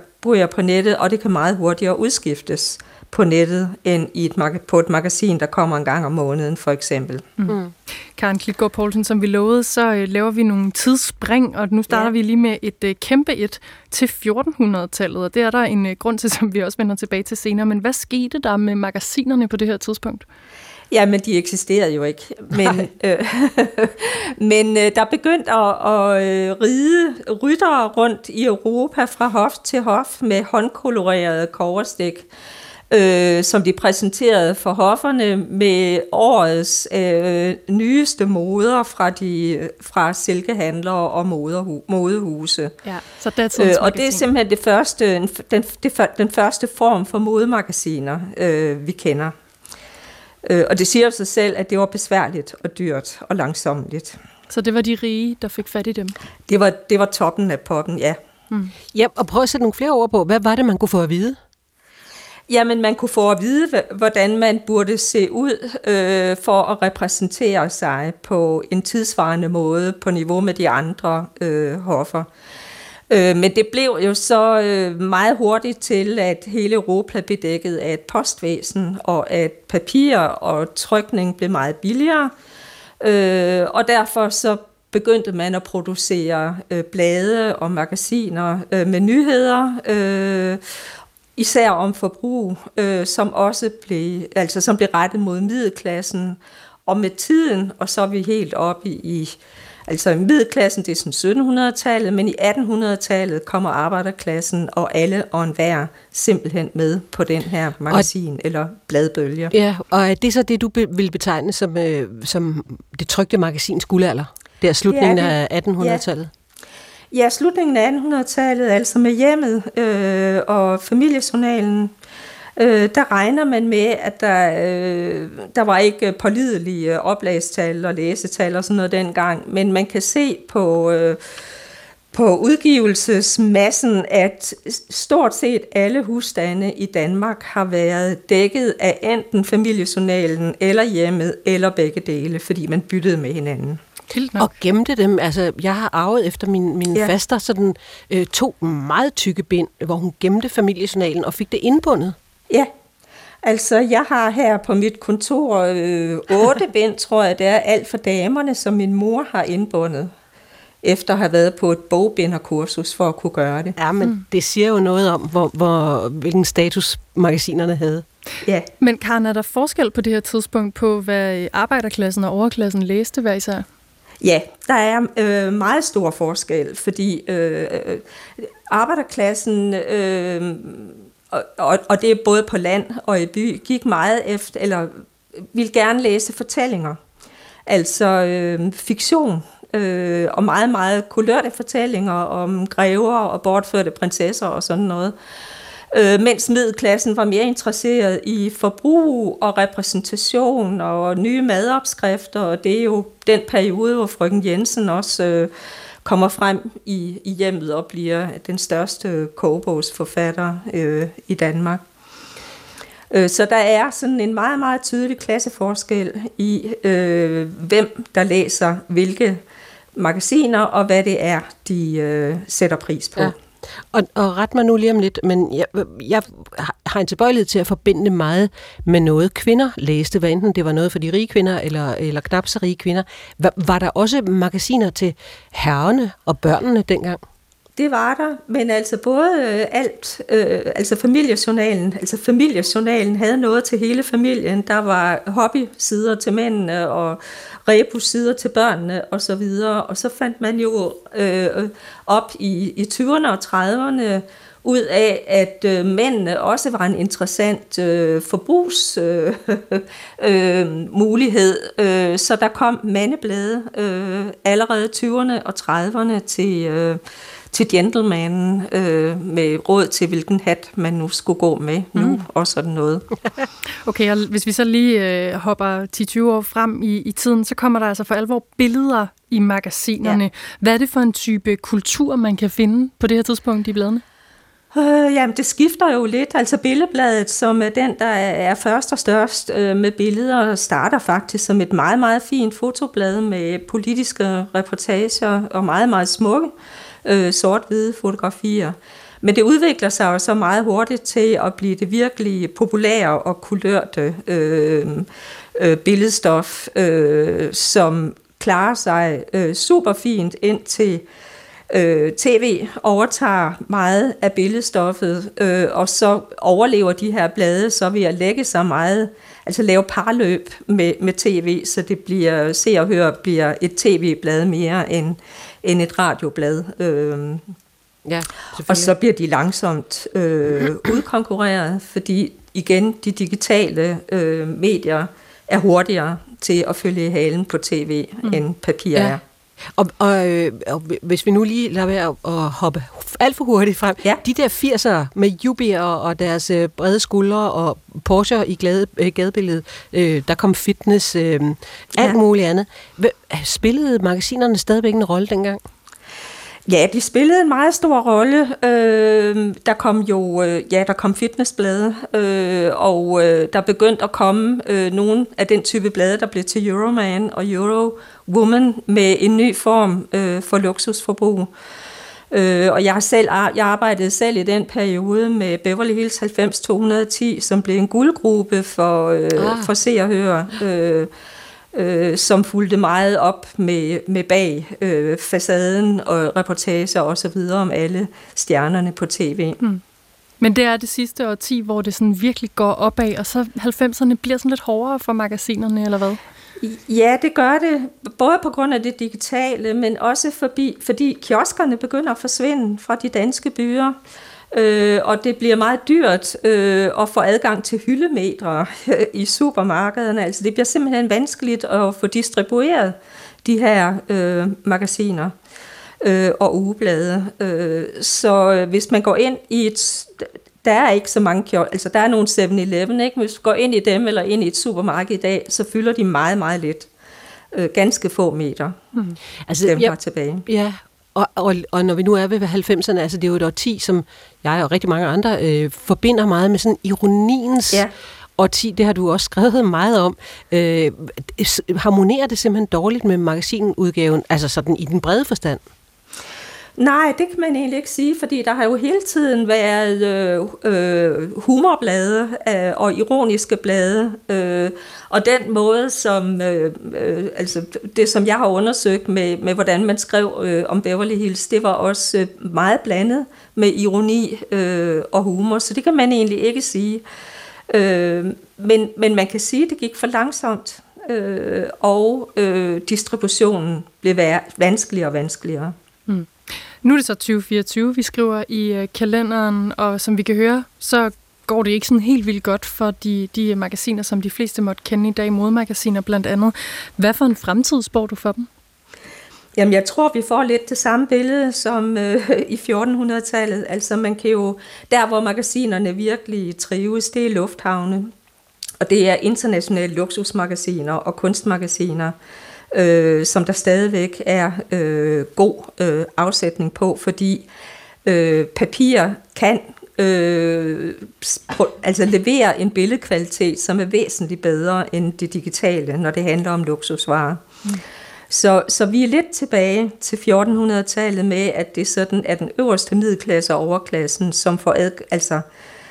på nettet, og det kan meget hurtigere udskiftes på nettet, end i et, på et magasin, der kommer en gang om måneden, for eksempel. Mm. Mm. Karen Klitgaard Poulsen, som vi lovede, så øh, laver vi nogle tidsspring, og nu starter ja. vi lige med et øh, kæmpe et til 1400-tallet, og det er der en øh, grund til, som vi også vender tilbage til senere. Men hvad skete der med magasinerne på det her tidspunkt? Ja, men de eksisterede jo ikke. Men, øh, men øh, der begyndte at, at øh, ride ryttere rundt i Europa fra hof til hof med håndkolorerede koverstik øh, som de præsenterede for hofferne med årets øh, nyeste moder fra de fra silkehandlere og moderhu, modehuse. Ja, så det er øh, og det er simpelthen det første, den, det, den første form for modemagasiner, øh, vi kender. Øh, og det siger sig selv, at det var besværligt og dyrt og langsomligt. Så det var de rige, der fik fat i dem? Det var, det var toppen af poppen, ja. Hmm. Ja, og prøv at sætte nogle flere ord på. Hvad var det, man kunne få at vide? Jamen, man kunne få at vide, hvordan man burde se ud øh, for at repræsentere sig på en tidsvarende måde på niveau med de andre øh, hoffer. Øh, men det blev jo så øh, meget hurtigt til, at hele Europa blev dækket af et postvæsen, og at papir og trykning blev meget billigere. Øh, og derfor så begyndte man at producere øh, blade og magasiner øh, med nyheder, øh, især om forbrug, øh, som også blev, altså som blev rettet mod middelklassen. Og med tiden, og så er vi helt oppe i, i altså middelklassen, det er sådan 1700-tallet, men i 1800-tallet kommer arbejderklassen og alle og enhver simpelthen med på den her magasin og, eller bladbølge. Ja, og er det så det, du be, vil betegne som, øh, som det trygte magasins guldalder? Det er slutningen ja, det, af 1800-tallet? Ja. Ja, slutningen af 1800-tallet, altså med hjemmet øh, og familiejournalen, øh, der regner man med, at der, øh, der var ikke pålidelige oplagstal og læsetal og sådan noget dengang, men man kan se på... Øh, på udgivelsesmassen, at stort set alle husstande i Danmark har været dækket af enten familiejournalen eller hjemmet, eller begge dele, fordi man byttede med hinanden. Og gemte dem. Altså, jeg har arvet efter min, min ja. faster sådan øh, to meget tykke bind, hvor hun gemte familiejournalen og fik det indbundet. Ja, Altså, jeg har her på mit kontor øh, otte bind, tror jeg, det er alt for damerne, som min mor har indbundet efter at have været på et bogbinderkursus for at kunne gøre det. Ja, men mm. det siger jo noget om, hvor, hvor, hvilken status magasinerne havde. Ja. Men Karen, er der forskel på det her tidspunkt på, hvad arbejderklassen og overklassen læste hver især? Ja, der er øh, meget stor forskel, fordi øh, øh, arbejderklassen, øh, og, og det er både på land og i by, gik meget efter, eller ville gerne læse fortællinger. Altså øh, fiktion, øh, og meget, meget kulørte fortællinger om grever og bortførte prinsesser og sådan noget. Øh, mens middelklassen var mere interesseret i forbrug og repræsentation og nye madopskrifter, og det er jo den periode, hvor frøken Jensen også øh, kommer frem i, i hjemmet og bliver den største kogebogsforfatter øh, i Danmark. Øh, så der er sådan en meget, meget tydelig klasseforskel i, øh, hvem der læser hvilke magasiner, og hvad det er, de øh, sætter pris på. Ja. Og, og ret mig nu lige om lidt, men jeg, jeg har en tilbøjelighed til at forbinde meget med noget, kvinder læste, hvad enten det var noget for de rige kvinder, eller, eller knap så rige kvinder. Var, var der også magasiner til herrene og børnene dengang? Det var der, men altså både øh, alt, øh, altså familiejournalen, altså familiejournalen havde noget til hele familien. Der var hobby-sider til mændene og rebus-sider til børnene og så videre. Og så fandt man jo øh, op i, i 20'erne og 30'erne ud af, at øh, mændene også var en interessant øh, forbrugsmulighed. Øh, øh, øh, så der kom mandeblade øh, allerede 20'erne og 30'erne til... Øh, til gentlemanen øh, med råd til, hvilken hat man nu skulle gå med nu, mm. og sådan noget. okay, og hvis vi så lige øh, hopper 10-20 år frem i, i tiden, så kommer der altså for alvor billeder i magasinerne. Ja. Hvad er det for en type kultur, man kan finde på det her tidspunkt i bladene? Øh, jamen, det skifter jo lidt. Altså Billedbladet, som er den, der er først og størst øh, med billeder, starter faktisk som et meget, meget fint fotoblad med politiske reportager og meget, meget smukke øh, Øh, sort-hvide fotografier. Men det udvikler sig jo så meget hurtigt til at blive det virkelig populære og kulørte øh, øh, billedstof, øh, som klarer sig øh, super fint ind til øh, tv overtager meget af billedstoffet, øh, og så overlever de her blade så ved at lægge sig meget, altså lave parløb med, med tv, så det bliver, se og høre bliver et tv-blad mere end, end et radioblad. Øh, ja, og så bliver de langsomt øh, udkonkurreret, fordi igen, de digitale øh, medier er hurtigere til at følge halen på tv, mm. end papir ja. er. Og, og, øh, og hvis vi nu lige lader være at hoppe alt for hurtigt frem. Ja. De der 80'ere med Jubier og, deres øh, brede skuldre og Porsche i gade, øh, gadebilledet, øh, der kom fitness, øh, alt ja. muligt andet. Spillede magasinerne stadigvæk en rolle dengang? Ja, de spillede en meget stor rolle. Øh, der kom jo, øh, ja, der kom fitnessblade, øh, og øh, der begyndte at komme øh, nogle af den type blade, der blev til Euroman og Eurowoman med en ny form øh, for luksusforbrug. Øh, og jeg selv jeg arbejdede selv i den periode med Beverly Hills 90210, som blev en guldgruppe for, øh, ah. for se og høre. Øh, øh, som fulgte meget op med, med bag øh, facaden og reportager og så videre om alle stjernerne på tv. Mm. Men det er det sidste årti, hvor det sådan virkelig går opad, og så 90'erne bliver sådan lidt hårdere for magasinerne, eller hvad? Ja, det gør det, både på grund af det digitale, men også forbi, fordi kioskerne begynder at forsvinde fra de danske byer øh, og det bliver meget dyrt øh, at få adgang til hyldemetre i supermarkederne. Altså det bliver simpelthen vanskeligt at få distribueret de her øh, magasiner øh, og ugeblade. Øh, så hvis man går ind i et der er ikke så mange kiosk. Altså, der er nogle 7-Eleven, ikke? Hvis du går ind i dem eller ind i et supermarked i dag, så fylder de meget, meget lidt. Øh, ganske få meter. Mm. Altså, dem, ja, tilbage. Ja, og, og, og når vi nu er ved 90'erne, altså det er jo et årti, som jeg og rigtig mange andre øh, forbinder meget med sådan ironiens ja. årti. Det har du også skrevet meget om. Øh, harmonerer det simpelthen dårligt med magasinudgaven, altså sådan i den brede forstand? Nej, det kan man egentlig ikke sige, fordi der har jo hele tiden været øh, øh, humorblade øh, og ironiske blade, øh, og den måde, som øh, øh, altså det, som jeg har undersøgt med, med hvordan man skrev øh, om Beverly Hills, det var også øh, meget blandet med ironi øh, og humor, så det kan man egentlig ikke sige. Øh, men, men man kan sige, at det gik for langsomt, øh, og øh, distributionen blev vanskeligere og vanskeligere. Mm. Nu er det så 2024, vi skriver i øh, kalenderen, og som vi kan høre, så går det ikke sådan helt vildt godt for de, de øh, magasiner, som de fleste måtte kende i dag, modemagasiner blandt andet. Hvad for en fremtid spår du for dem? Jamen, jeg tror, vi får lidt det samme billede som øh, i 1400-tallet. Altså, man kan jo, der hvor magasinerne virkelig trives, det er lufthavne. Og det er internationale luksusmagasiner og kunstmagasiner øh, som der stadigvæk er øh, god øh, afsætning på, fordi øh, papir kan øh, altså levere en billedkvalitet, som er væsentligt bedre end det digitale, når det handler om luksusvarer. Mm. Så, så vi er lidt tilbage til 1400-tallet med, at det sådan er den øverste middelklasse og overklassen, som får, ad, altså,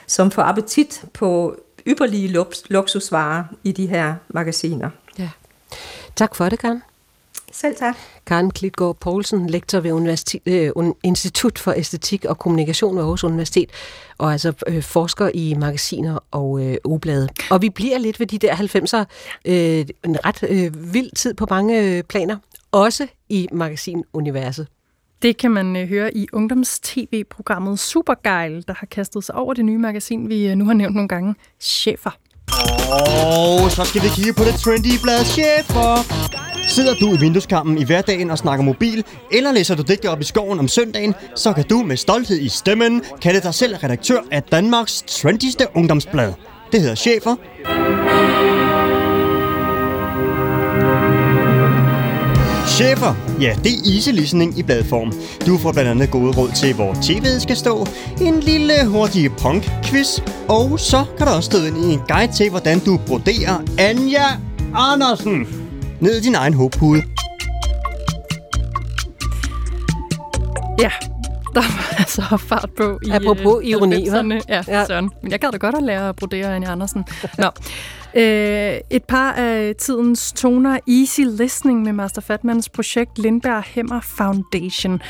som får appetit på ypperlige luksusvarer i de her magasiner. Ja. Tak for det, Karen. Selv tak. Karen Klitgaard Poulsen, lektor ved Universitet, øh, Institut for Æstetik og Kommunikation ved Aarhus Universitet, og altså øh, forsker i magasiner og øh, ugeblade. Og vi bliver lidt ved de der 90'er. Øh, en ret øh, vild tid på mange øh, planer, også i magasinuniverset. Det kan man øh, høre i ungdoms-tv-programmet Supergeil, der har kastet sig over det nye magasin, vi øh, nu har nævnt nogle gange, Chefer. Og så skal vi kigge på det trendy blad Chefer. Sidder du i vindueskampen i hverdagen og snakker mobil, eller læser du digte op i skoven om søndagen, så kan du med stolthed i stemmen kalde dig selv redaktør af Danmarks trendigste ungdomsblad. Det hedder Chefer. Chefer, ja, det er easy listening i bladform. Du får blandt andet gode råd til, hvor tv'et skal stå, en lille hurtig punk-quiz, og så kan der også stå ind i en guide til, hvordan du broderer Anja Andersen ned i din egen håbpude. Ja, der var altså fart på i Apropos øh, ironi, Ja, ja. Søren. Men jeg gad da godt at lære at brodere Anja Andersen. Nå. Øh, et par af tidens toner Easy Listening med Master Fatmans projekt Lindberg Hemmer Foundation.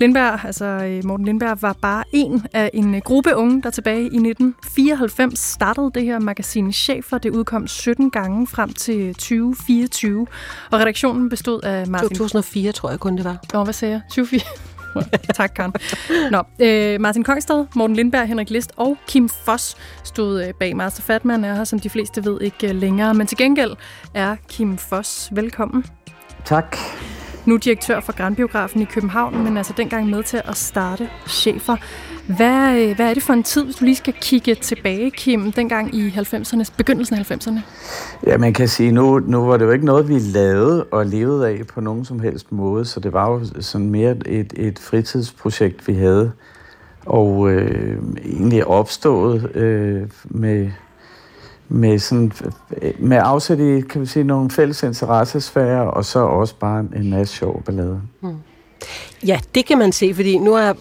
Lindberg, altså øh, Morten Lindberg, var bare en af en gruppe unge, der tilbage i 1994 startede det her magasin Chefer. Det udkom 17 gange frem til 2024, og redaktionen bestod af Martin... 2004, tror jeg kun det var. Nå, hvad sagde jeg? 2004? tak, Karen. Nå, øh, Martin Kongstad, Morten Lindberg, Henrik List og Kim Foss stod øh, bag Master Fatman, er her, som de fleste ved, ikke øh, længere. Men til gengæld er Kim Foss velkommen. Tak. Nu direktør for Grandbiografen i København, men altså dengang med til at starte chefer. Hvad, øh, hvad er det for en tid, hvis du lige skal kigge tilbage, Kim, dengang i 90'erne, begyndelsen af 90'erne? Ja, man kan sige, nu, nu var det jo ikke noget, vi lavede og levede af på nogen som helst måde, så det var jo sådan mere et, et fritidsprojekt, vi havde, og øh, egentlig opstået øh, med, med, sådan, med afsæt i kan vi sige, nogle fælles interessesfærer, og så også bare en masse sjov ballade. Hmm. Ja, det kan man se, fordi nu er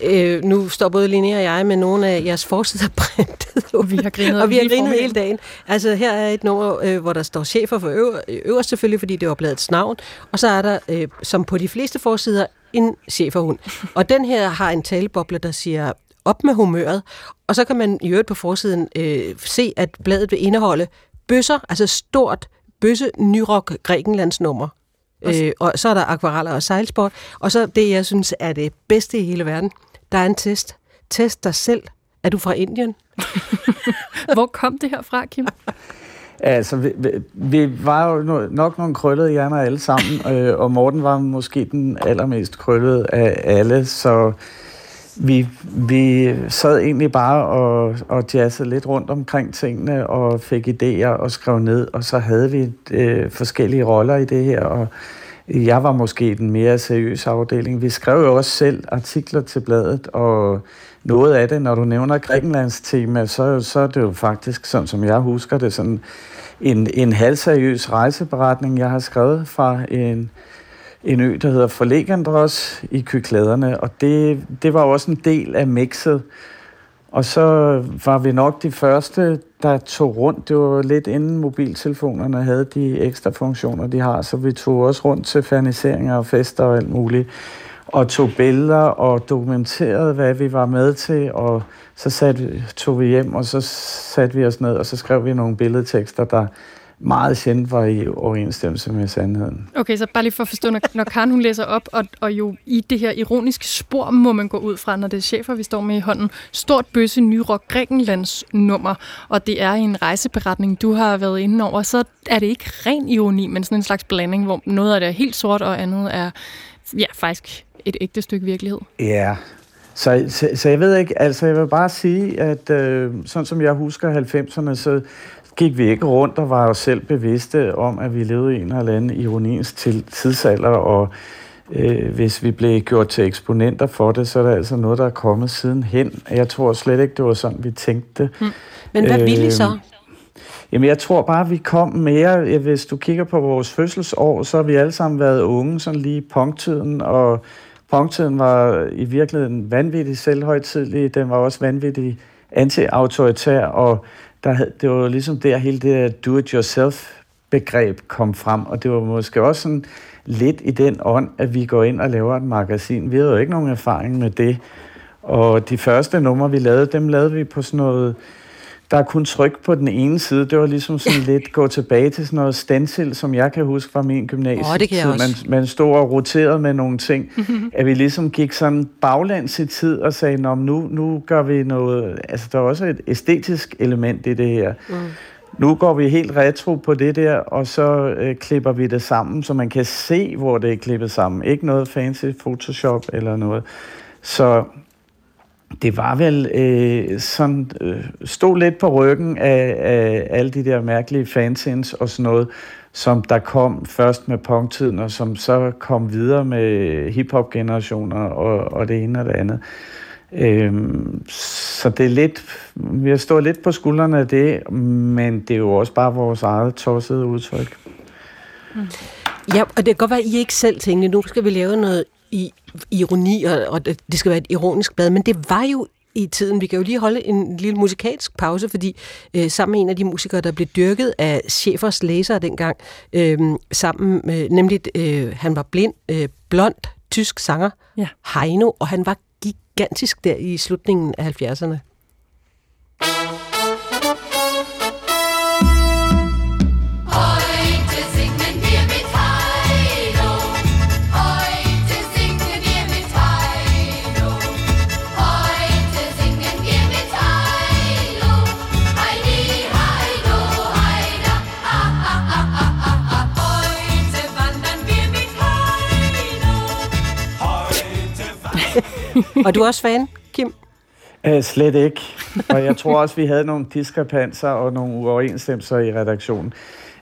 Øh, nu står både Linnea og jeg med nogle af jeres forsider printet. Og vi har grinet, og vi har grinet hele dagen. Altså her er et nummer, øh, hvor der står chefer for øver, øverst selvfølgelig, fordi det var bladets navn. Og så er der, øh, som på de fleste forsider, en cheferhund. Og den her har en taleboble, der siger op med humøret. Og så kan man i øvrigt på forsiden øh, se, at bladet vil indeholde bøsser, altså stort bøsse Nyrok Grækenlands nummer. Øh, og så er der akvareller og sejlsport. Og så det, jeg synes er det bedste i hele verden, der er en test. Test dig selv. Er du fra Indien? Hvor kom det her fra, Kim? Altså, vi, vi var jo nok nogle krøllede hjerner alle sammen, øh, og Morten var måske den allermest krøllede af alle, så vi, vi sad egentlig bare og, og jazzede lidt rundt omkring tingene og fik idéer og skrev ned, og så havde vi øh, forskellige roller i det her, og jeg var måske den mere seriøse afdeling. Vi skrev jo også selv artikler til bladet, og noget af det, når du nævner Grækenlands tema, så, så er det jo faktisk, sådan som jeg husker det, sådan en, en halvseriøs rejseberetning, jeg har skrevet fra en, en ø, der hedder Forlegandros i Kykladerne, og det, det var også en del af mixet. Og så var vi nok de første, der tog rundt. Det var lidt inden mobiltelefonerne havde de ekstra funktioner, de har, så vi tog også rundt til ferniseringer og fester og alt muligt og tog billeder og dokumenterede, hvad vi var med til, og så satte, tog vi hjem, og så satte vi os ned, og så skrev vi nogle billedtekster, der meget sjældent var i overensstemmelse med sandheden. Okay, så bare lige for at forstå, når, når Karen hun læser op, og, og jo i det her ironiske spor må man gå ud fra, når det er chefer, vi står med i hånden. Stort bøsse Nyrok Grækenlands nummer, og det er en rejseberetning, du har været inde over, så er det ikke ren ironi, men sådan en slags blanding, hvor noget af det er helt sort, og andet er ja, faktisk et ægte stykke virkelighed. Ja, så, så, så jeg ved ikke, altså jeg vil bare sige, at øh, sådan som jeg husker 90'erne, så gik vi ikke rundt og var jo selv bevidste om, at vi levede i en eller anden ironiens til tidsalder, og øh, hvis vi blev gjort til eksponenter for det, så er der altså noget, der er kommet siden hen. Jeg tror slet ikke, det var sådan, vi tænkte. Hmm. Men hvad øh, ville I så? Jamen, jeg tror bare, vi kom mere... Hvis du kigger på vores fødselsår, så har vi alle sammen været unge, sådan lige i punktiden, og punktiden var i virkeligheden vanvittigt selvhøjtidlig. Den var også vanvittigt anti-autoritær, og der, det var ligesom der hele det do-it-yourself-begreb kom frem, og det var måske også sådan lidt i den ånd, at vi går ind og laver et magasin. Vi havde jo ikke nogen erfaring med det, og de første numre, vi lavede, dem lavede vi på sådan noget der er kun tryk på den ene side. Det var ligesom sådan lidt gå tilbage til sådan noget stencil, som jeg kan huske fra min gymnasie. Oh, det kan jeg også. Man, man stod og roterede med nogle ting. Mm-hmm. At vi ligesom gik sådan baglands i tid og sagde, Nå, nu, nu gør vi noget... Altså, der er også et æstetisk element i det her. Mm. Nu går vi helt retro på det der, og så øh, klipper vi det sammen, så man kan se, hvor det er klippet sammen. Ikke noget fancy Photoshop eller noget. Så det var vel øh, sådan, øh, stod lidt på ryggen af, af alle de der mærkelige fansins og sådan noget, som der kom først med punktiden, og som så kom videre med hiphop-generationer og, og det ene og det andet. Øhm, så det er lidt, vi har stået lidt på skuldrene af det, men det er jo også bare vores eget tossede udtryk. Mm. Ja, og det kan godt være, at I ikke selv tænkte, nu skal vi lave noget i ironi, og, og det skal være et ironisk blad, men det var jo i tiden. Vi kan jo lige holde en lille musikalsk pause, fordi øh, sammen med en af de musikere, der blev dyrket af chefers læsere dengang, øh, sammen med, nemlig øh, han var blind, øh, blond, tysk sanger, ja. Heino, og han var gigantisk der i slutningen af 70'erne. Og du er også fan, Kim? Æh, slet ikke. Og jeg tror også, vi havde nogle diskrepanser og nogle uoverensstemmelser i redaktionen.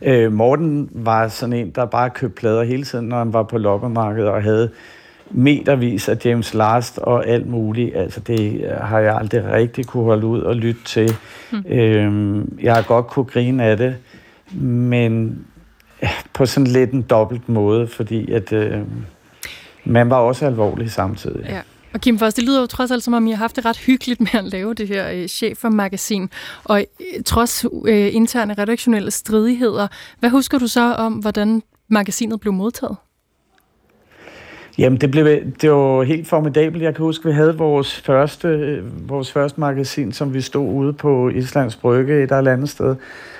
Æh, Morten var sådan en, der bare købte plader hele tiden, når han var på loppemarkedet og havde metervis af James Last og alt muligt. Altså det har jeg aldrig rigtig kunne holde ud og lytte til. Mm. Øhm, jeg har godt kunne grine af det, men på sådan lidt en dobbelt måde, fordi at øh, man var også alvorlig samtidig. Ja. Og Kim Foss, det lyder jo trods alt, som om I har haft det ret hyggeligt med at lave det her øh, for magasin. Og øh, trods øh, interne redaktionelle stridigheder, hvad husker du så om, hvordan magasinet blev modtaget? Jamen, det, blev, det var helt formidabelt. Jeg kan huske, vi havde vores første, øh, vores første magasin, som vi stod ude på Islands Brygge et eller andet sted,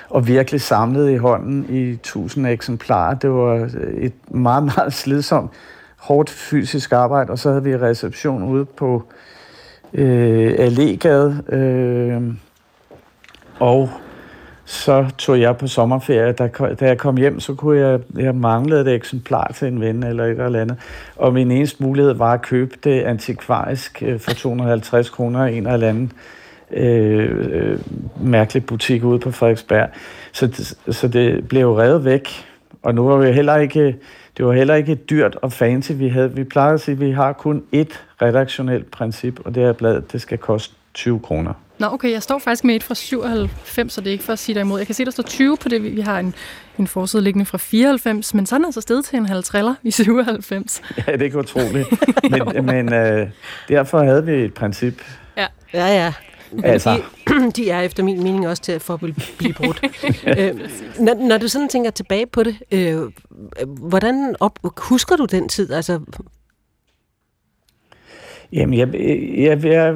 og virkelig samlede i hånden i tusind eksemplarer. Det var øh, et meget, meget slidsomt hårdt fysisk arbejde, og så havde vi reception ude på øh, Allégade, øh, og så tog jeg på sommerferie. Da, da jeg kom hjem, så kunne jeg, jeg manglede et eksemplar til en ven eller et eller andet. Og min eneste mulighed var at købe det antikvarisk øh, for 250 kroner i en eller anden øh, øh, mærkelig butik ude på Frederiksberg. Så, så det blev jo revet væk. Og nu var vi heller ikke, det var heller ikke dyrt og fancy, vi havde. Vi plejer at sige, at vi har kun ét redaktionelt princip, og det er, at bladet det skal koste 20 kroner. Nå, okay, jeg står faktisk med et fra 97, så det er ikke for at sige dig imod. Jeg kan se, der står 20 på det. Vi har en, en forside liggende fra 94, men sådan er altså sted til en halv triller i 97. Ja, det er ikke utroligt. men men øh, derfor havde vi et princip. Ja, ja. ja. Altså. De, de er efter min mening også til at få blive brudt. øh, når, når du sådan tænker tilbage på det, øh, hvordan op, husker du den tid? Altså, Jamen, jeg, jeg, jeg,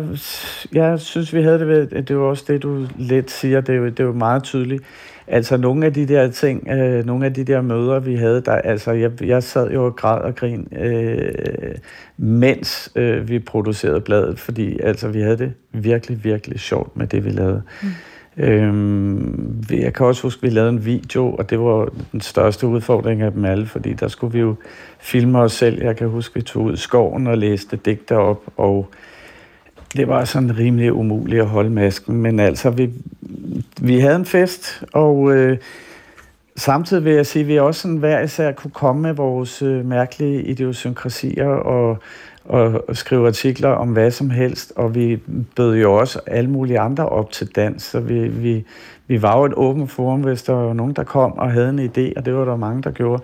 jeg synes, vi havde det ved, det var også det, du lidt siger, det er jo, det er jo meget tydeligt. Altså, nogle af de der ting, øh, nogle af de der møder, vi havde, der, altså, jeg, jeg sad jo og græd og grin, øh, mens øh, vi producerede bladet, fordi altså, vi havde det virkelig, virkelig sjovt med det, vi lavede. Mm. Øhm, jeg kan også huske, at vi lavede en video, og det var den største udfordring af dem alle, fordi der skulle vi jo filme os selv. Jeg kan huske, at vi tog ud i skoven og læste digter op, og det var sådan rimelig umuligt at holde masken. Men altså, vi, vi havde en fest, og øh, samtidig vil jeg sige, at vi også sådan hver især kunne komme med vores øh, mærkelige idiosynkrasier og og, og skrive artikler om hvad som helst, og vi bød jo også alle mulige andre op til dans, så vi, vi, vi var jo et åbent forum, hvis der var nogen, der kom og havde en idé, og det var der mange, der gjorde,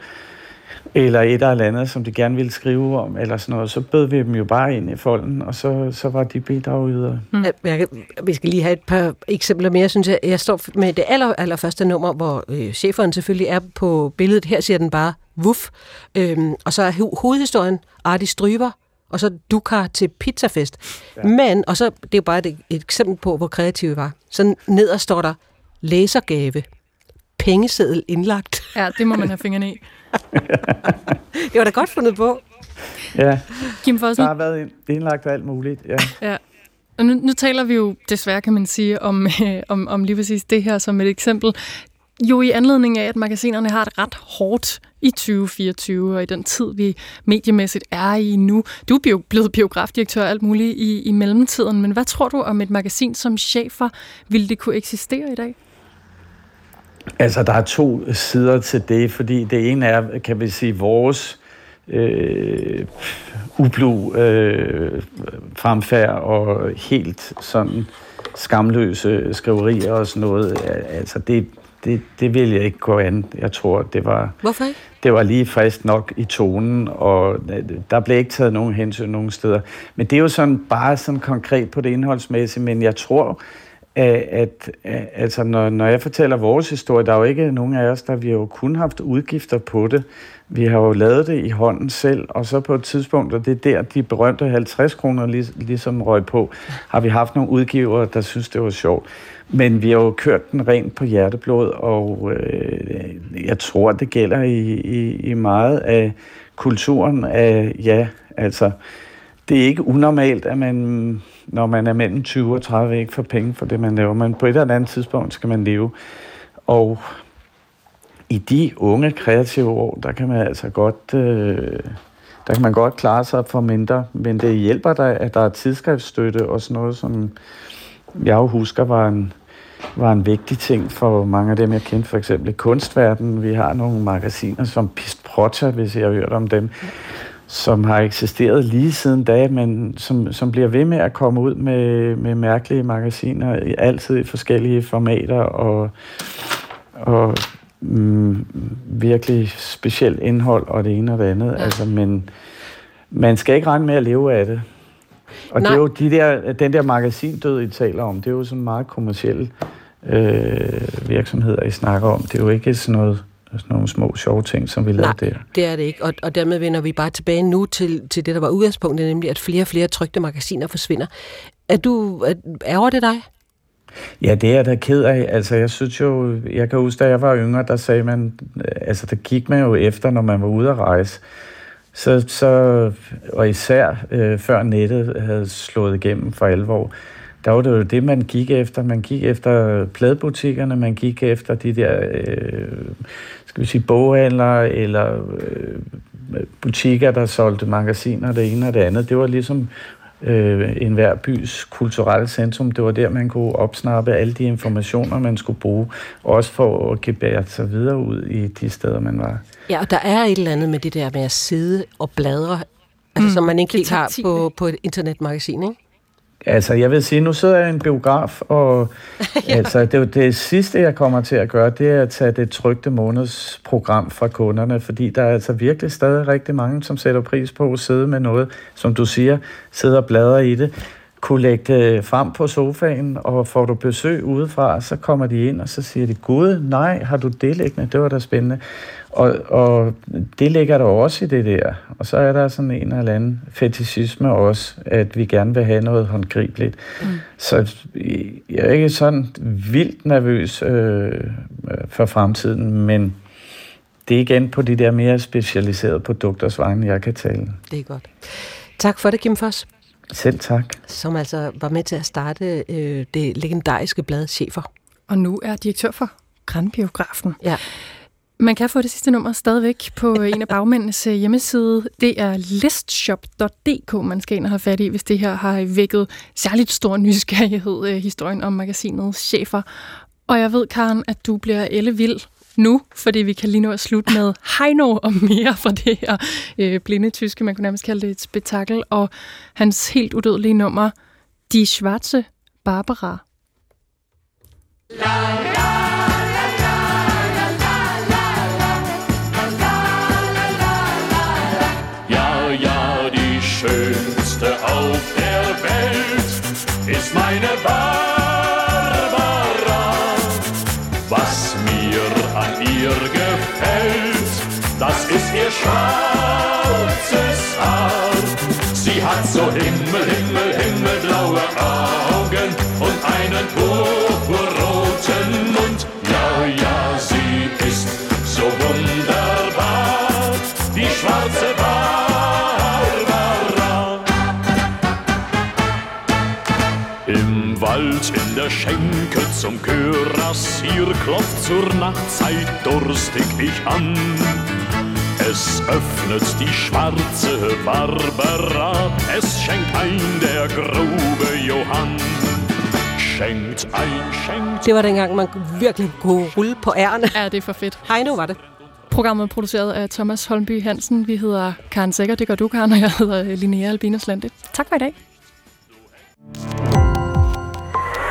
eller et eller andet, som de gerne ville skrive om, eller sådan noget, så bød vi dem jo bare ind i folden, og så, så var de bidragydere. Mm. Jeg, vi skal lige have et par eksempler mere, synes jeg. Jeg står med det aller, allerførste nummer, hvor øh, cheferen selvfølgelig er på billedet. Her siger den bare, wuff. Øhm, og så er ho- hovedhistorien Arti Stryber, og så Dukar til pizzafest. Ja. Men, og så, det er jo bare et, et eksempel på, hvor kreativ vi var. Så nederst står der, læsergave, pengeseddel indlagt. Ja, det må man have fingrene i. det var da godt fundet på. Ja, Kim Fossen. der har været indlagt alt muligt. Ja. ja. Og nu, nu taler vi jo desværre, kan man sige, om, øh, om, om lige præcis det her som et eksempel. Jo i anledning af, at magasinerne har et ret hårdt i 2024, og i den tid, vi mediemæssigt er i nu. Du er blevet biografdirektør og alt muligt i, i mellemtiden, men hvad tror du om et magasin som Chefer? Vil det kunne eksistere i dag? Altså, der er to sider til det, fordi det ene er, kan vi sige, vores øh, ublu øh, fremfærd og helt sådan skamløse skriverier og sådan noget. Altså, det, det, det vil jeg ikke gå an. Jeg tror, det var... Hvorfor ikke? Det var lige frisk nok i tonen, og der blev ikke taget nogen hensyn nogen steder. Men det er jo sådan bare sådan konkret på det indholdsmæssige, men jeg tror, at, at altså når, når jeg fortæller vores historie, der er jo ikke nogen af os, der vi har jo kun haft udgifter på det. Vi har jo lavet det i hånden selv, og så på et tidspunkt, og det er der, de berømte 50 kroner ligesom røg på, har vi haft nogle udgivere, der synes, det var sjovt. Men vi har jo kørt den rent på hjerteblod, og øh, jeg tror, det gælder i, i, i meget af kulturen af, ja, altså, det er ikke unormalt, at man, når man er mellem 20 og 30, ikke får penge for det, man laver, men på et eller andet tidspunkt skal man leve. Og i de unge kreative år, der kan man altså godt, øh, der kan man godt klare sig for mindre, men det hjælper dig, at der er tidsskriftstøtte og sådan noget, som jeg jo husker var en, var en vigtig ting for mange af dem, jeg kendte, for eksempel i kunstverdenen. Vi har nogle magasiner som Pist Procha, hvis jeg har hørt om dem, som har eksisteret lige siden da, men som, som bliver ved med at komme ud med, med mærkelige magasiner, altid i forskellige formater og, og mm, virkelig specielt indhold og det ene og det andet. Ja. Altså, men man skal ikke regne med at leve af det. Og Nej. det er jo de der, den der magasindød, I taler om, det er jo sådan meget kommersielle øh, virksomheder, I snakker om. Det er jo ikke sådan noget sådan nogle små sjove ting, som vi lavede Nej, der. det er det ikke. Og, og dermed vender vi bare tilbage nu til, til det, der var udgangspunktet, nemlig at flere og flere trygte magasiner forsvinder. Er du, er, ærger det dig? Ja, det er jeg da ked af. Altså, jeg synes jo, jeg kan huske, da jeg var yngre, der sagde man, altså, der gik man jo efter, når man var ude at rejse. Så, så, og især øh, før nettet havde slået igennem for alvor, der var det jo det, man gik efter. Man gik efter pladebutikkerne, man gik efter de der, øh, skal vi sige, boghandlere eller øh, butikker, der solgte magasiner, det ene og det andet. Det var ligesom øh, en hver bys kulturelle centrum. Det var der, man kunne opsnappe alle de informationer, man skulle bruge, også for at gebære sig videre ud i de steder, man var. Ja, og der er et eller andet med det der med at sidde og bladre, altså, mm, som man ikke helt har på, på et internetmagasin, ikke? Altså, jeg vil sige, nu sidder jeg i en biograf, og ja. altså, det, det sidste, jeg kommer til at gøre, det er at tage det trygte månedsprogram fra kunderne, fordi der er altså virkelig stadig rigtig mange, som sætter pris på at sidde med noget, som du siger, sidder og bladrer i det kunne lægge det frem på sofaen, og får du besøg udefra, så kommer de ind, og så siger de, Gud, nej, har du det liggende? Det var da spændende. Og, og det ligger der også i det der. Og så er der sådan en eller anden fetishisme også, at vi gerne vil have noget håndgribeligt. Mm. Så jeg er ikke sådan vildt nervøs øh, for fremtiden, men det er igen på de der mere specialiserede produkters vegne, jeg kan tale. Det er godt. Tak for det, Kim Foss. Selv tak. Som altså var med til at starte øh, det legendariske blad Chefer. Og nu er direktør for Grandbiografen. Ja. Man kan få det sidste nummer stadigvæk på en af bagmændenes øh, hjemmeside. Det er listshop.dk, man skal ind og have fat i, hvis det her har vækket særligt stor nysgerrighed, øh, historien om magasinet Chefer. Og jeg ved, Karen, at du bliver ellevild nu, fordi vi kan lige nu at slutte med Heino og mere fra det her øh, blinde tyske, man kunne nærmest kalde det et spektakel, og hans helt udødelige nummer, Die Schwarze Barbara. La, la. schönste auf der Welt ist meine Barbara. Was ihr gefällt, das ist ihr schwarzes Haar. Sie hat so Himmel, Himmel, Himmelblaue Augen und einen purpurroten Mund. Ja, ja, sie ist so wunderbar, die schwarze Wald in der Schenke zum Kürassier klopft zur Nachtzeit durstig ich an. Es öffnet die schwarze Barbara, es schenkt ein der grobe Johann. Schenkt ein, schenkt... Det var dengang, man virkelig kunne rulle på ærne. Ja, det er for fedt. Hej, nu var det. Programmet er produceret af Thomas Holmby Hansen. Vi hedder Karen Sækker, det gør du, Karen, og jeg hedder Linnea Albinus Lande. Tak for i dag.